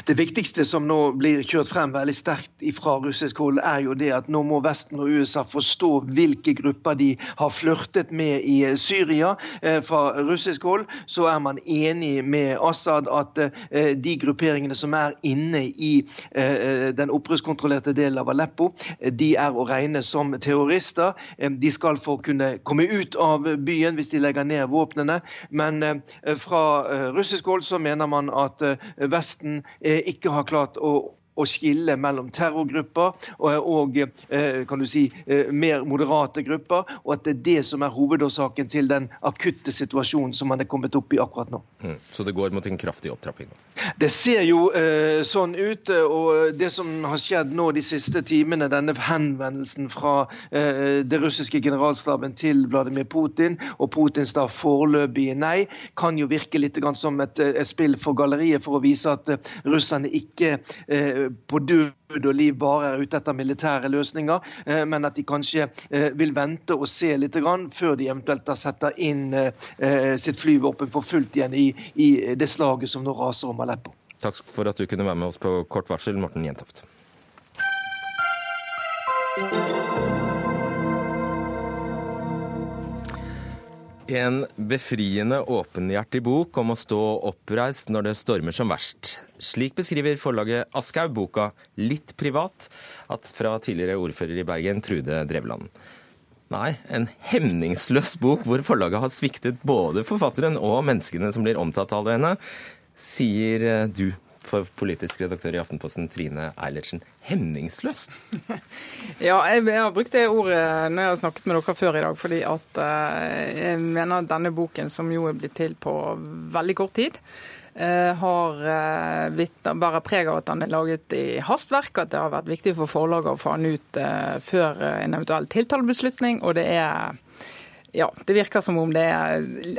Det viktigste som nå blir kjørt frem veldig sterkt fra russisk hold, er jo det at nå må Vesten og USA forstå hvilke grupper de har flørtet med i Syria. Eh, fra russisk hold så er man enig med Assad at eh, de grupperingene som er inne i eh, den opprørskontrollerte delen av Aleppo, de er å regne som terrorister. De skal få kunne komme ut av byen hvis de legger ned våpnene. Men fra russisk hold så mener man at Vesten ikke har klart å å skille mellom terrorgrupper og, og kan du si, mer moderate grupper, og at det er det som er hovedårsaken til den akutte situasjonen som man er kommet opp i akkurat nå. Mm. Så det går mot en kraftig opptrapping? Det ser jo eh, sånn ut. og Det som har skjedd nå de siste timene, denne henvendelsen fra eh, det russiske generalstaben til Vladimir Putin, og Putins da foreløpige nei, kan jo virke litt som et, et spill for galleriet for å vise at eh, russerne ikke eh, på død og liv bare er ute etter militære løsninger, eh, men at de kanskje eh, vil vente og se litt før de eventuelt setter inn sitt flyvåpen for fullt igjen i, i det slaget som nå raser om Aleppo. Takk for at du kunne være med oss på kort varsel, Morten Jentoft. En befriende åpenhjertig bok om å stå oppreist når det stormer som verst. Slik beskriver forlaget Aschhaug boka Litt privat, at fra tidligere ordfører i Bergen, Trude Drevland. Nei, en hemningsløs bok hvor forlaget har sviktet både forfatteren og menneskene som blir omtalt av henne, sier du for politisk redaktør i Aftenposten, Trine Eilertsen, hemningsløst? <laughs> ja, jeg, jeg, har brukt det ordet når jeg har snakket med dere før i dag, fordi at eh, jeg mener at denne boken, som jo er blitt til på veldig kort tid, eh, har eh, blitt, bærer preg av at den er laget i hastverk, at det har vært viktig for forlaget å få den ut før en eventuell tiltalebeslutning, og det er ja, det virker som om det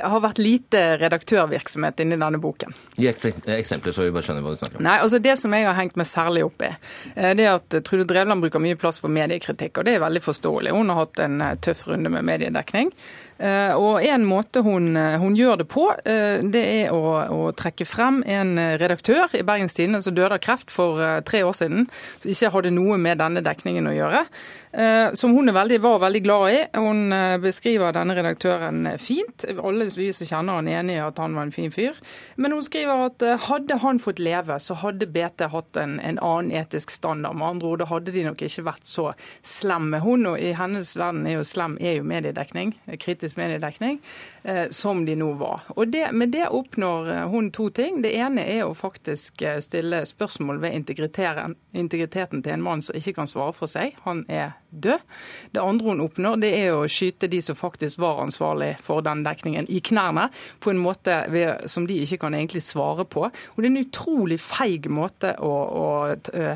har vært lite redaktørvirksomhet inni denne boken. Gi eksempler, så vi bare skjønner hva du snakker om. Nei, altså Det som jeg har hengt meg særlig opp i, eh, det er at Trude Drevland bruker mye plass på mediekritikk, og det er veldig forståelig. Hun har hatt en eh, tøff runde med mediedekning. Eh, og En måte hun, eh, hun, gjør det på, eh, det er å, å, trekke frem en redaktør i Bergens Tidende som døde av kreft for tre år siden, som ikke hadde noe med denne dekningen å gjøre. Som hun veldig, var veldig glad i. Hun beskriver denne redaktøren fint. Alle vi som kjenner han er enig i at han var en fin fyr. Men hun skriver at hadde han fått leve, så hadde BT hatt en, en annen etisk standard. Med andre ord, da hadde de nok ikke vært så slemme. Hun og i hennes verden er jo slem er jo mediedekning. kritisk mediedekning, eh, som de nå var. Og det, Med det oppnår eh, hun to ting. Det ene er å faktisk eh, stille spørsmål ved integriteten til en mann som ikke kan svare for seg. Han er død. Det andre hun oppnår, det er å skyte de som faktisk var ansvarlig for den dekningen, i knærne på en måte ved, som de ikke kan egentlig svare på. Og Det er en utrolig feig måte å, å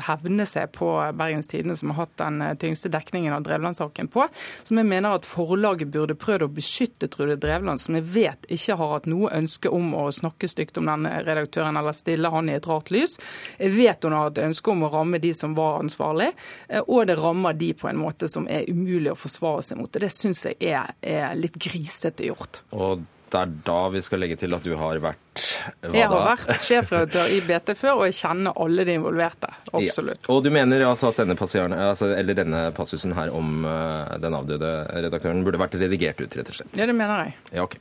hevne seg på Bergens Tidende, som har hatt den tyngste dekningen av Drevland-saken på, som jeg mener at forlaget burde prøvd å beskytte Trude Drevland, som jeg vet ikke har hatt noe ønske om å snakke stygt om den redaktøren eller stille han i et rart lys. Jeg vet hun har hatt ønske om å ramme de som var ansvarlig, eh, og det rammer de på en måte som er umulig å forsvare seg mot. Og Det syns jeg er, er litt grisete gjort. Og det er da vi skal legge til at du har vært jeg har vært sjefredaktør i BT før, og jeg kjenner alle de involverte. Absolutt. Ja. Og du mener altså at denne, altså, denne, passusen her om uh, den avdøde redaktøren burde vært redigert ut, rett og slett? Ja, det mener jeg. Ja, ok.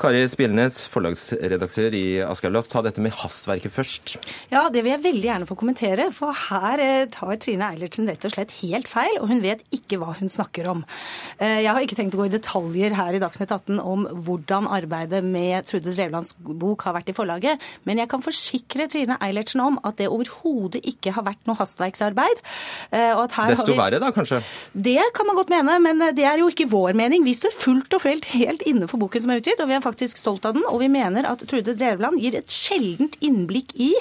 Kari Spilnes, forlagsredaktør i. La ta dette med hastverket først. Ja, det vil jeg veldig gjerne få kommentere. For her uh, tar Trine Eilertsen rett og slett helt feil, og hun vet ikke hva hun snakker om. Uh, jeg har ikke tenkt å gå i detaljer her i Dagsnytt 18 om hvordan arbeidet med Trude Drevlands bok har vært i forlaget. Men jeg kan forsikre Trine Eilertsen om at det overhodet ikke har vært noe hastverksarbeid. Eh, Desto vi... verre da, kanskje? Det kan man godt mene, men eh, det er jo ikke vår mening. Vi står fullt og fullt helt inne for boken som er utgitt, og vi er faktisk stolt av den. Og vi mener at Trude Drevland gir et sjeldent innblikk i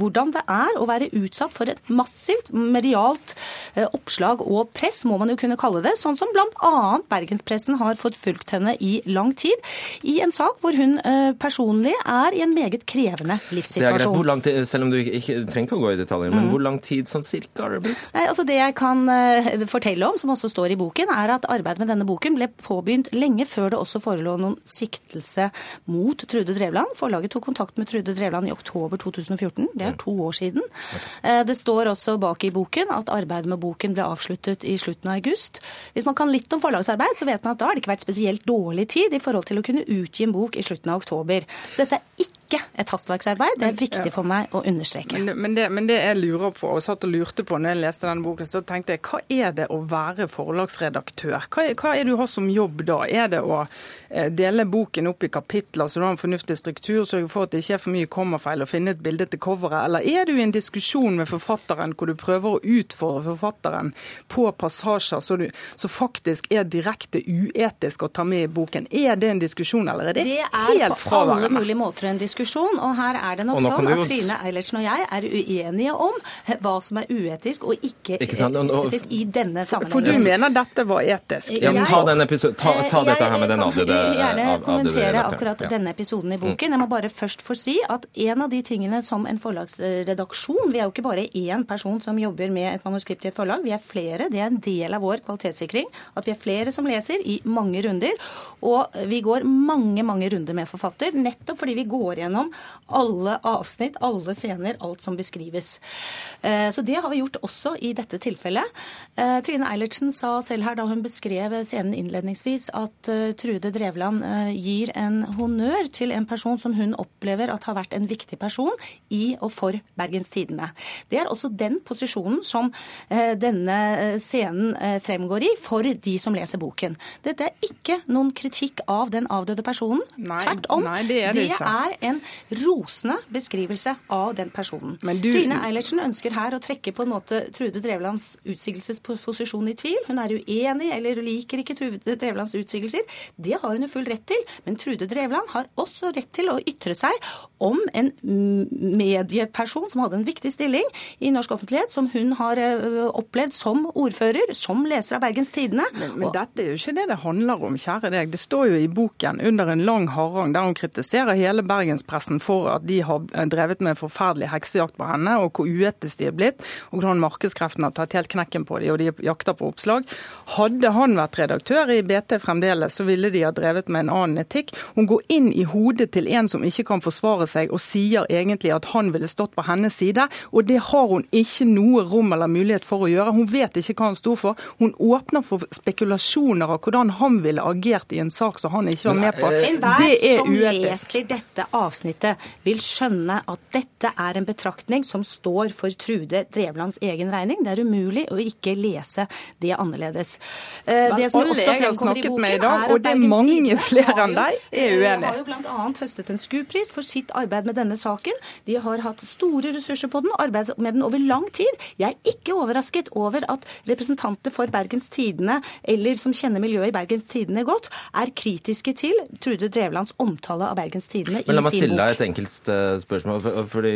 hvordan det er å være utsatt for et massivt medialt eh, oppslag og press, må man jo kunne kalle det. Sånn som bl.a. bergenspressen har fått fulgt henne i lang tid. I en sak hvor hun personlig er i en meget krevende livssituasjon. Er. Hvor lang tid, selv om du ikke trenger ikke å gå i detaljer, men mm. hvor lang tid sånn cirka har det blitt? Nei, altså Det jeg kan uh, fortelle om, som også står i boken, er at arbeidet med denne boken ble påbegynt lenge før det også forelå noen siktelse mot Trude Drevland. Forlaget tok kontakt med Trude Drevland i oktober 2014. Det er mm. to år siden. Okay. Uh, det står også bak i boken at arbeidet med boken ble avsluttet i slutten av august. Hvis man kan litt om forlagsarbeid, så vet man at da har det ikke vært spesielt dårlig tid i forhold til å kunne utgi en bok i slutten av oktober. Så dette er ikke ikke et hastverksarbeid. Det er viktig for meg å understreke. Men det, men, det, men det, jeg lurer på, og satt og lurte på når jeg leste denne boken, så tenkte jeg hva er det å være forlagsredaktør? Hva er, hva er det du har som jobb da? Er det å eh, dele boken opp i kapitler så du har en fornuftig struktur, sørge for at det ikke er for mye kommafeil og finne et bilde til coveret, eller er du i en diskusjon med forfatteren hvor du prøver å utfordre forfatteren på passasjer som faktisk er direkte uetisk å ta med i boken? Er det en diskusjon, eller er det, det er helt fraværende? Det er på alle mulige måter en diskusjon, og her er det nok sånn at Trine Eilertsen og jeg er uenige om hva som er uetisk og ikke, ikke etisk i denne sammenhengen. For du mener dette var etisk? Ja, men ta, episode, ta, ta dette her med den avdøde Jeg vil gjerne kommentere akkurat denne episoden i boken. Jeg må bare først få si at en av de tingene som en forlagsredaksjon Vi er jo ikke bare én person som jobber med et manuskript i et forlag, vi er flere. Det er en del av vår kvalitetssikring at vi er flere som leser i mange runder. Og vi går mange, mange runder med forfatter, nettopp fordi vi går gjennom alle avsnitt, alle scener, alt som beskrives. Eh, så det har vi gjort også i dette tilfellet. Eh, Trine Eilertsen sa selv her da hun beskrev scenen innledningsvis, at eh, Trude Drevland gir en honnør til en person som hun opplever at har vært en viktig person i og for Bergens Tidende. Det er også den posisjonen som denne scenen fremgår i for de som leser boken. Dette er ikke noen kritikk av den avdøde personen. Nei, Tvert om. Nei, det er det, det er en rosende beskrivelse av den personen. Du... Trine Eilertsen ønsker her å trekke på en måte Trude Drevlands utsigelsesposisjon i tvil. Hun er uenig eller liker ikke Trude Drevlands utsigelser. Det har hun jo full rett til. Men Trude Drevland har også rett til å ytre seg om en medieperson som hadde en viktig stilling i norsk offentlighet, som hun har opplevd som ordfører, som leser av Bergens Tidende. Men, men dette er jo ikke det det handler om, kjære deg. Det står jo i boken under en lang harang der hun kritiserer hele bergenspressen for at de har drevet med forferdelig heksejakt på henne, og hvor uetisk de er blitt, og hvordan markedskreftene har tatt helt knekken på dem, og de jakter på oppslag. Hadde han vært redaktør i BT fremdeles, så ville de ha drevet med en annen etikk. Hun går inn i hodet til en som ikke kan forsvare seg, og sier egentlig at han ville stått på hennes side, og det har hun ikke noe rom eller mulighet for å gjøre. Hun vet ikke hva han sto for. Hun åpner for spekulasjoner av hvordan han ville agert i en sak som han ikke var med på. Enhver som leser dette avsnittet, vil skjønne at dette er en betraktning som står for Trude Drevlands egen regning. Det er umulig å ikke lese det annerledes. Eh, det som alle jeg har snakket med i dag, og det er mange <laughs> flere enn deg, er uenig. De har jo bl.a. høstet en SKU-pris for sitt arbeid med denne saken. De har hatt store ressurser på den, arbeidet med den over lang tid. Jeg er ikke overrasket over at representanter for Bergens Tidende, eller som kjenner miljøet i Bergens Tidende godt, er kritiske til Trude Drevlands omtale av Bergens Tidende i sin stille deg et enkelt eh, spørsmål. fordi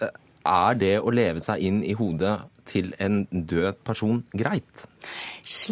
eh, Er det å leve seg inn i hodet til en død person greit?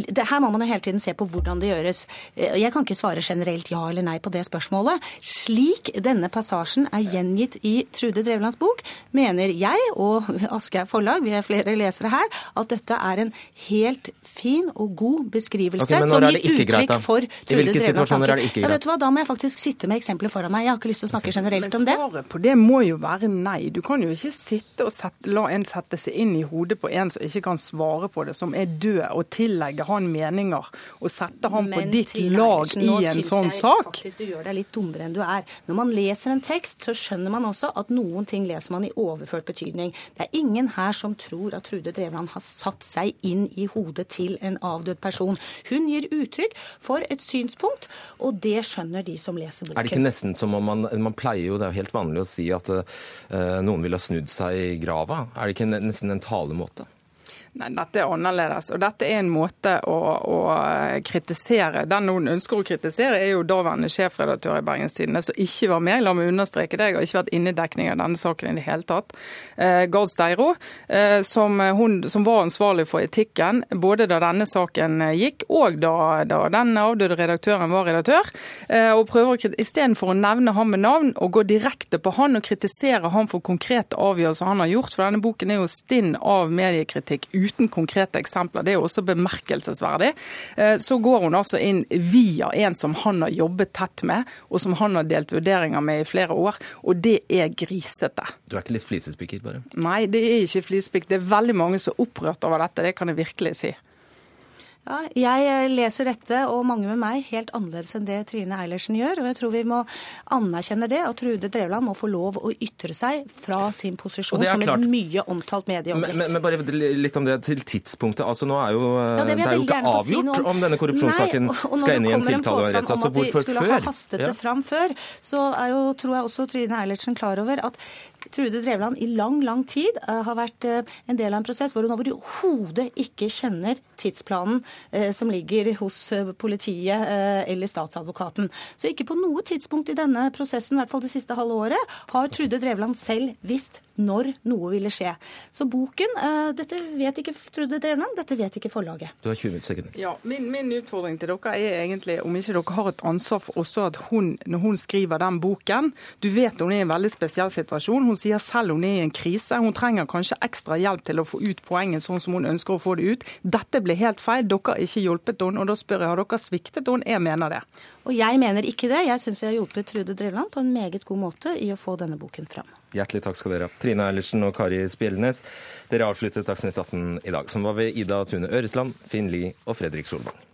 Det her må man jo hele tiden se på hvordan det gjøres. Eh, jeg kan ikke svare generelt ja eller nei på det spørsmålet. Slik denne passasjen er gjengitt i Trude Drevlands bok, mener jeg og Aschehoug Forlag, vi er flere lesere her, at dette er en helt fin og god beskrivelse okay, som gir uttrykk greit, for Trude Drevlands situasjoner er det ikke greit? Ja, vet du hva, Da må jeg faktisk sitte med eksempler foran meg. Jeg har ikke lyst til å snakke generelt om det. Men svaret på det må jo være nei. Du kan jo ikke sitte og sette, la en sette seg inn i hodet på en som ikke kan svare på det, som er død, og tillegge han meninger og sette han på ditt lag i en sånn sak. Faktisk, du gjør deg litt dummere enn du er. Når man leser en tekst, så skjønner man også at noen ting leser man i overført betydning. Det er ingen her som tror at Trude Drevland har satt seg inn i hodet til en avdød person. Hun gir uttrykk for et synspunkt, og det skjønner de som leser boken. Er det ikke nesten som om man, man pleier jo, det er jo helt vanlig å si at uh, noen ville ha snudd seg i grava. Er det ikke nesten en talemåte? Nei, Dette er annerledes. og Dette er en måte å, å, kritisere. Den noen ønsker å kritisere, er jo daværende sjefredaktør i Bergens Tidende, som ikke var med. La meg understreke det. Jeg har ikke vært inne i dekning av denne saken i det hele tatt. Eh, Gard Steiro, eh, som, hun, som, var ansvarlig for etikken både da denne saken gikk, og da, da den avdøde redaktøren var redaktør. Eh, og prøver Istedenfor å nevne ham med navn og gå direkte på han og kritisere ham for konkrete avgjørelser han har gjort, for denne boken er jo stinn av mediekritikk uten konkrete eksempler, det er jo også bemerkelsesverdig, eh, så går hun altså inn via en som han har jobbet tett med, og som han har delt vurderinger med i flere år, og det er grisete. Du er ikke litt flisespikket, bare? Nei, det er ikke flisespikk. Det er veldig mange som er opprørt over dette, det kan jeg virkelig si. Ja, jeg leser dette, og mange med meg, helt annerledes enn det Trine Eilertsen gjør. og Jeg tror vi må anerkjenne det, og Trude Drevland må få lov å ytre seg fra sin posisjon som klart. et mye omtalt medieobjekt. Men, men, bare litt om det til tidspunktet. Altså, nå er jo, Ja, det det er jo ikke avgjort si om. om denne korrupsjonssaken når skal det inn i en kommer tiltale og en påstand rettssak. om Så at vi hvorfor skulle før? ha hastet det fram før, så er jo, tror jeg også Trine Eilertsen klar over at Trude Drevland i lang, lang tid eh, har vært eh, en del av en prosess hvor hun overhodet ikke kjenner tidsplanen eh, som ligger hos politiet eller statsadvokaten. Så ikke på noe tidspunkt i denne prosessen, i hvert fall det siste halve året, har Trude Drevland selv visst når noe ville skje. Så boken, dette vet ikke Trude Drevland, dette vet ikke forlaget. Du har 20 sekunder. Ja, min, min utfordring til dere er egentlig om ikke dere har et ansvar for også at hun, når hun skriver den boken Du vet hun er i en veldig spesiell situasjon. Hun sier selv hun er i en krise. Hun trenger kanskje ekstra hjelp til å få ut poenget sånn som hun ønsker å få det ut. Dette ble helt feil. Dere har ikke hjulpet henne. Og da spør jeg har dere sviktet henne. Jeg mener det. Og jeg mener ikke det. Jeg syns vi har hjulpet Trude Drevland på en meget god måte i å få denne boken fram. Hjertelig takk skal dere ha. Trine Eilertsen og Kari Spjelnes, dere avsluttet Dagsnytt 18 i dag, som var ved Ida Tune Øresland, Finn Lie og Fredrik Solvang.